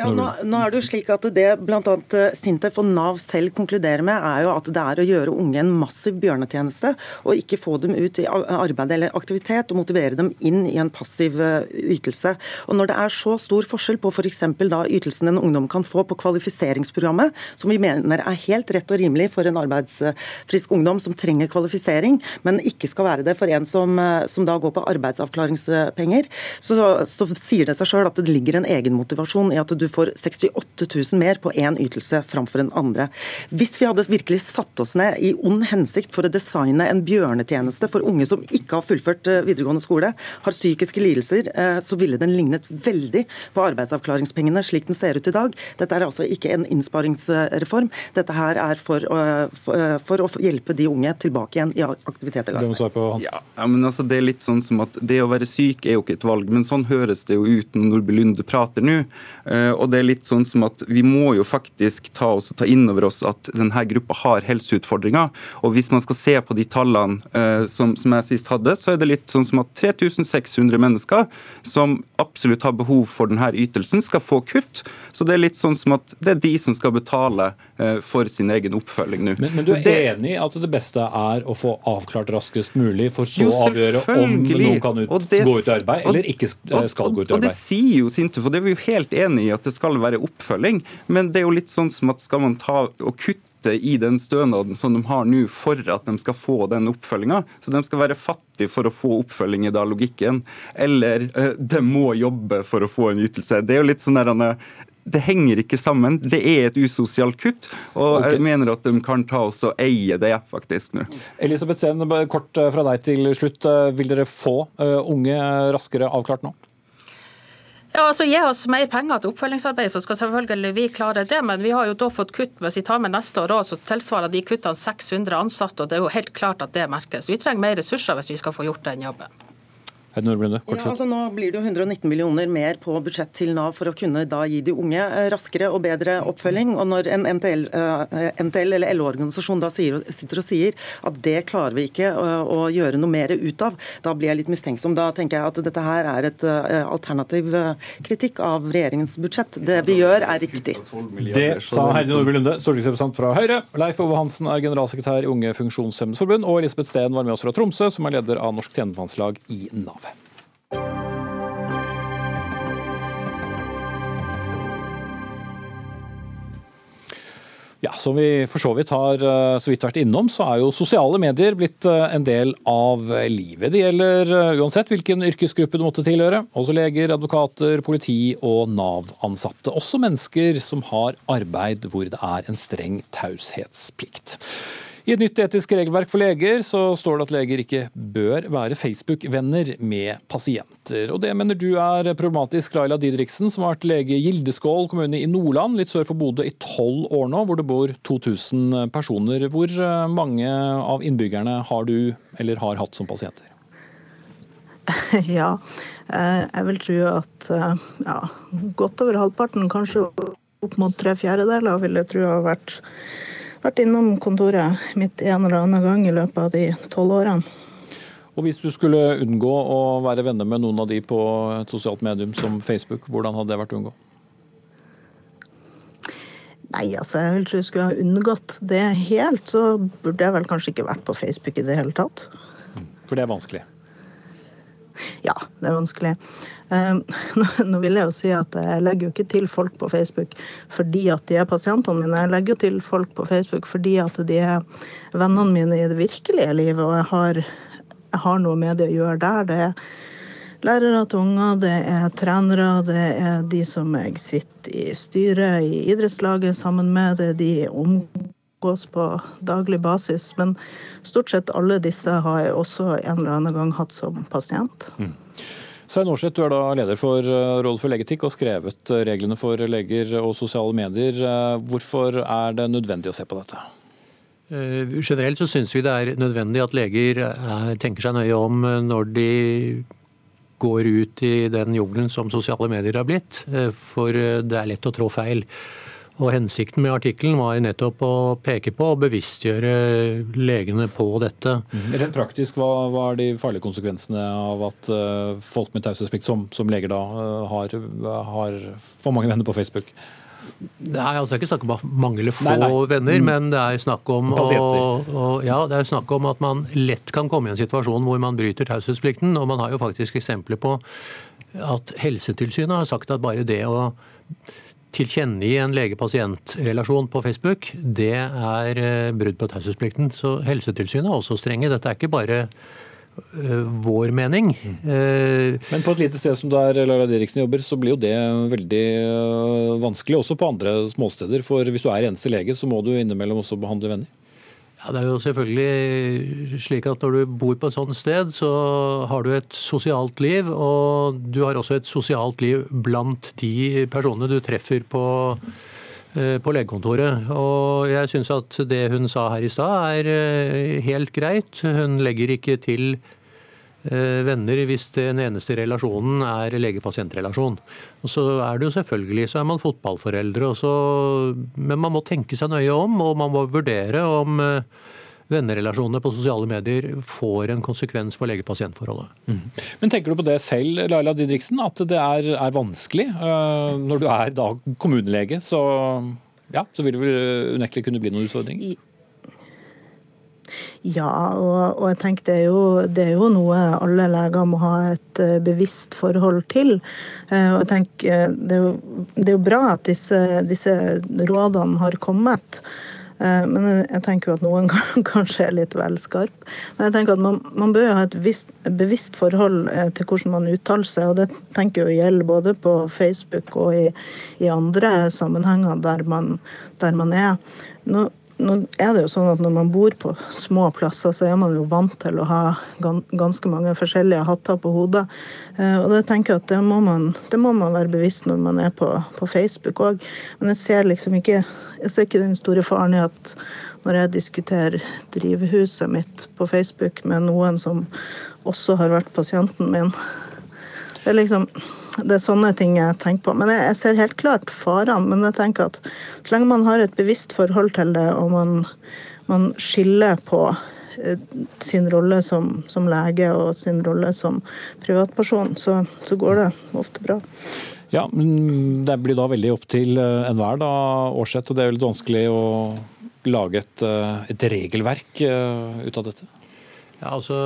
Ja, nå, nå, er Det jo slik at det bl.a. Eh, Sintef og Nav selv konkluderer med, er jo at det er å gjøre unge en massiv bjørnetjeneste, og ikke få dem ut i arbeid eller aktivitet og motivere dem inn i en passiv eh, ytelse. Og Når det er så stor forskjell på f.eks. da ytelsen en ungdom kan få på kvalifiseringsprogrammet, som vi mener er helt rett og rimelig for en arbeidsfrisk ungdom som trenger kvalifisering, men ikke skal være det for en som, eh, som da går på arbeidsavklaringspenger, så, så sier det seg sjøl at det ligger en egenmotivasjon i at du får 68 000 mer på én ytelse framfor en andre. Hvis vi hadde virkelig satt oss ned i ond hensikt for å designe en bjørnetjeneste for unge som ikke har fullført eh, videregående skole, har psykiske lidelser, eh, så ville den lignet veldig på arbeidsavklaringspengene slik den ser ut i dag. Dette er altså ikke en innsparingsreform. Dette her er for, for å hjelpe de unge tilbake igjen i aktivitet. Ja, men altså, det er litt sånn som at det å være syk er jo ikke et valg, men sånn høres det jo ut når Nordby Lunde prater nå. Og det er litt sånn som at Vi må jo faktisk ta, oss, ta inn over oss at denne gruppa har helseutfordringer. og Hvis man skal se på de tallene eh, som, som, jeg sist hadde, så er det litt sånn som at 3600 mennesker som absolutt har behov for denne ytelsen, skal få kutt. Så det er litt sånn som at det er de som skal betale eh, for sin egen oppfølging nå. Men, men, du er det, enig i at det beste er å få avklart raskest mulig, for så å avgjøre om noen kan ut, det, gå ut i arbeid eller ikke skal gå ut i arbeid? Og det sier jo Sintef, og det er vi jo helt enig i at det skal være oppfølging. Men det er jo litt sånn som at skal man ta og kutte i den stønaden som de har nå for at de skal få den oppfølginga. Så de skal være fattige for å få oppfølging, i da logikken. Eller uh, de må jobbe for å få en ytelse. Det er jo litt sånn der, det henger ikke sammen. Det er et usosialt kutt. Og okay. jeg mener at de kan ta oss og eie det faktisk nå. Elisabeth Sehn, kort fra deg til slutt. Vil dere få unge raskere avklart nå? Ja, altså Gi oss mer penger til oppfølgingsarbeid, så skal selvfølgelig vi klare det. Men vi har jo da fått kutt, hvis vi tar med neste år så tilsvarer de kuttene 600 ansatte. og Det er jo helt klart at det merkes. Vi trenger mer ressurser hvis vi skal få gjort den jobben. Ja, altså nå blir det jo 119 millioner mer på budsjett til Nav for å kunne da gi de unge eh, raskere og bedre oppfølging. Og Når en NTL, uh, NTL eller LO-organisasjon da sier, sitter og sier at det klarer vi ikke å, å gjøre noe mer ut av, da blir jeg litt mistenksom. Da tenker jeg at dette her er et uh, alternativ kritikk av regjeringens budsjett. Det vi gjør er riktig. Det sa Heidi Nordby Lunde, stortingsrepresentant fra Høyre. Leif Ove Hansen er generalsekretær i Unge funksjonshemmedes forbund, og Elisabeth Steen var med oss fra Tromsø, som er leder av Norsk tjenestemannslag i Nav. Ja, Som vi for så vidt har eh, så vidt vært innom, så er jo sosiale medier blitt eh, en del av livet. Det gjelder eh, uansett hvilken yrkesgruppe du måtte tilhøre. Også leger, advokater, politi og Nav-ansatte. Også mennesker som har arbeid hvor det er en streng taushetsplikt. I et nytt etisk regelverk for leger så står det at leger ikke bør være Facebook-venner med pasienter. Og Det mener du er problematisk, Laila Didriksen, som har vært lege i Gildeskål kommune i Nordland, litt sør for Bodø, i tolv år nå, hvor det bor 2000 personer. Hvor eh, mange av innbyggerne har du eller har hatt som pasienter? Ja, eh, jeg vil tro at eh, ja, godt over halvparten, kanskje opp mot tre fjerdedeler, vil jeg tro har vært vært innom kontoret mitt en eller annen gang i løpet av de tolv årene. Og Hvis du skulle unngå å være venner med noen av de på et sosialt medium som Facebook, hvordan hadde det vært å unngå? Nei, altså jeg vil tro jeg skulle ha unngått det helt, så burde jeg vel kanskje ikke vært på Facebook i det hele tatt. For det er vanskelig? Ja, det er vanskelig. Ehm, nå vil jeg jo si at jeg legger jo ikke til folk på Facebook fordi at de er pasientene mine. Jeg legger jo til folk på Facebook fordi at de er vennene mine i det virkelige livet, og jeg har, jeg har noe med det å gjøre der. Det er lærere til unger, det er trenere, det er de som jeg sitter i styret i idrettslaget sammen med, det er de omgås på daglig basis. Men stort sett alle disse har jeg også en eller annen gang hatt som pasient. Mm. Svein Aarseth, du er da leder for eh, Rådet for legeetikk og skrevet eh, reglene for leger og sosiale medier. Eh, hvorfor er det nødvendig å se på dette? Generelt så syns vi det er nødvendig at leger tenker seg nøye om når de går ut i den jungelen som sosiale medier har blitt. For det er lett å trå feil. Og Hensikten med artikkelen var nettopp å peke på og bevisstgjøre legene på dette. Mm. Rent praktisk, hva, hva, er de farlige konsekvensene av at uh, folk med taushetsplikt, som, som, leger da, uh, har, har, for mange venner på Facebook? Det er altså ikke snakk om mange eller få nei, nei. venner, mm. men det er, snakk om å, å, ja, det er snakk om at man lett kan komme i en situasjon hvor man bryter taushetsplikten. Og man har jo faktisk eksempler på at Helsetilsynet har sagt at bare det å tilkjennegi en lege-pasient-relasjon på Facebook, det er eh, brudd på taushetsplikten. Så Helsetilsynet er også strenge. Dette er ikke bare uh, vår mening. Uh, Men på et lite sted som der Laila Diriksen jobber, så blir jo det veldig vanskelig også på andre småsteder. For hvis du er eneste lege, så må du innimellom også behandle venner. Ja, Det er jo selvfølgelig slik at når du bor på et sånt sted, så har du et sosialt liv. Og du har også et sosialt liv blant de personene du treffer på, eh, på legekontoret. Og jeg syns at det hun sa her i stad er eh, helt greit. Hun legger ikke til venner hvis den eneste relasjonen er lege-pasient-relasjon. Og så er det jo selvfølgelig så er man fotballforeldre, og så, men man må tenke seg nøye om, og man må vurdere om eh, vennerelasjonene på sosiale medier får en konsekvens for lege-pasient-forholdet. Mm. Men tenker du på det selv, Laila Didriksen, at det er, er vanskelig? Uh, når du er da kommunelege, så, ja, så vil det vel unektelig kunne bli noen utfordringer? Ja, og, og, jeg tenker det er, jo, det er, jo, noe alle leger må ha et uh, bevisst forhold til. Uh, og jeg tenker det er, jo, det er jo bra at disse, disse rådene har kommet. Men jeg tenker jo at noen kanskje er litt vel skarp. Men jeg tenker at man, man bør ha et visst, bevisst forhold til hvordan man uttaler seg. Og det tenker jeg gjelder både på Facebook og i, i andre sammenhenger der man, der man er. Nå, nå er det jo sånn at Når man bor på små plasser, så er man jo vant til å ha ganske mange forskjellige hatter på hodet. Eh, og det tenker jeg at det må man, det må man være bevisst når man er på, på Facebook òg. Men jeg ser liksom ikke, jeg ser ikke den store faren i at når jeg diskuterer drivhuset mitt på Facebook med noen som også har vært pasienten min Det er liksom det er sånne ting jeg tenker på. Men jeg, jeg ser helt klart farene. Men jeg tenker at så lenge man har et bevisst forhold til det, og man, man skiller på eh, sin rolle som, som, lege og sin rolle som privatperson, så, så går det ofte bra. Ja, men Det blir da veldig opp til eh, enhver, da, Aarseth. Og det er veldig vanskelig å lage et, eh, et regelverk ut av dette? Ja, altså,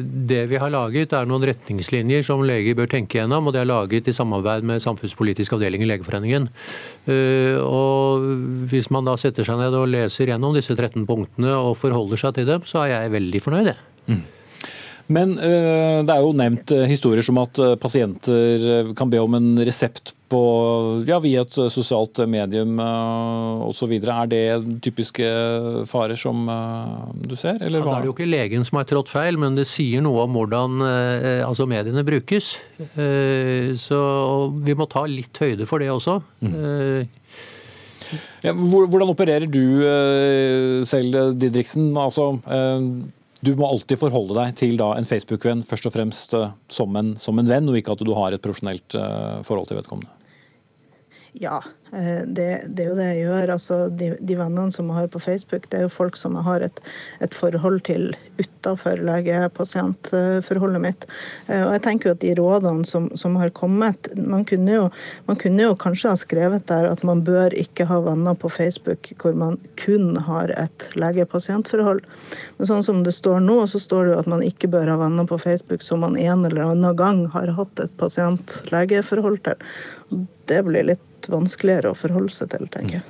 det vi har laget er noen retningslinjer som leger bør tenke gjennom. og Det er laget i samarbeid med samfunnspolitisk avdeling i Legeforeningen. Eh, og Hvis man da setter seg ned og leser gjennom disse 13 punktene og forholder seg til dem, så er jeg veldig fornøyd. Mm. Men uh, det er jo nevnt uh, historier som at uh, pasienter kan be om en resept på, ja, via et sosialt medium osv. Er det typiske farer som du ser? Eller ja, da er det jo ikke legen som har trådt feil, men det sier noe om hvordan altså mediene brukes. så vi må ta litt høyde for det også. Mm. Ja, hvordan opererer du selv, Didriksen? Altså, du må alltid forholde deg til da, en Facebook-venn først og fremst uh, som, en, som, en, venn, og ikke at du har et profesjonelt uh, forhold til vedkommende. Ja, eh, det, det, er jo det jeg gjør. Altså, de, de, vennene som jeg har på Facebook, det er jo folk som jeg har et, et forhold til utafor lege-pasient-forholdet mitt. Eh, og jeg tenker jo at de rådene som, som har kommet man kunne, jo, man kunne, jo, kanskje ha skrevet der at man bør ikke ha venner på Facebook hvor man kun har et lege-pasient-forhold. Men sånn som det står nå, så står det jo at man ikke bør ha venner på Facebook som man en eller annen gang har hatt et pasient-lege-forhold til. Det blir litt vanskeligere å forholde seg til, tenker jeg.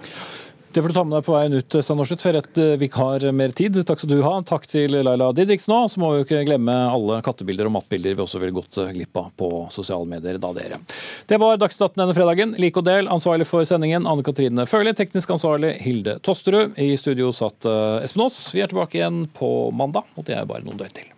Det får du ta med deg på veien ut, Sandorseth, for et eh, vikar mer tid. Takk skal du ha. Takk til Laila Didriksen òg. Så må vi jo ikke glemme alle kattebilder og mattbilder vi også ville gått glipp av på sosiale medier da, dere. Det var Dagsnytt 18 denne fredagen. Lik og del. Ansvarlig for sendingen Anne Katrine Førli. Teknisk ansvarlig Hilde Tosterud. I studio satt eh, Espen Aas. Vi er tilbake igjen på mandag, og det er bare noen døgn til.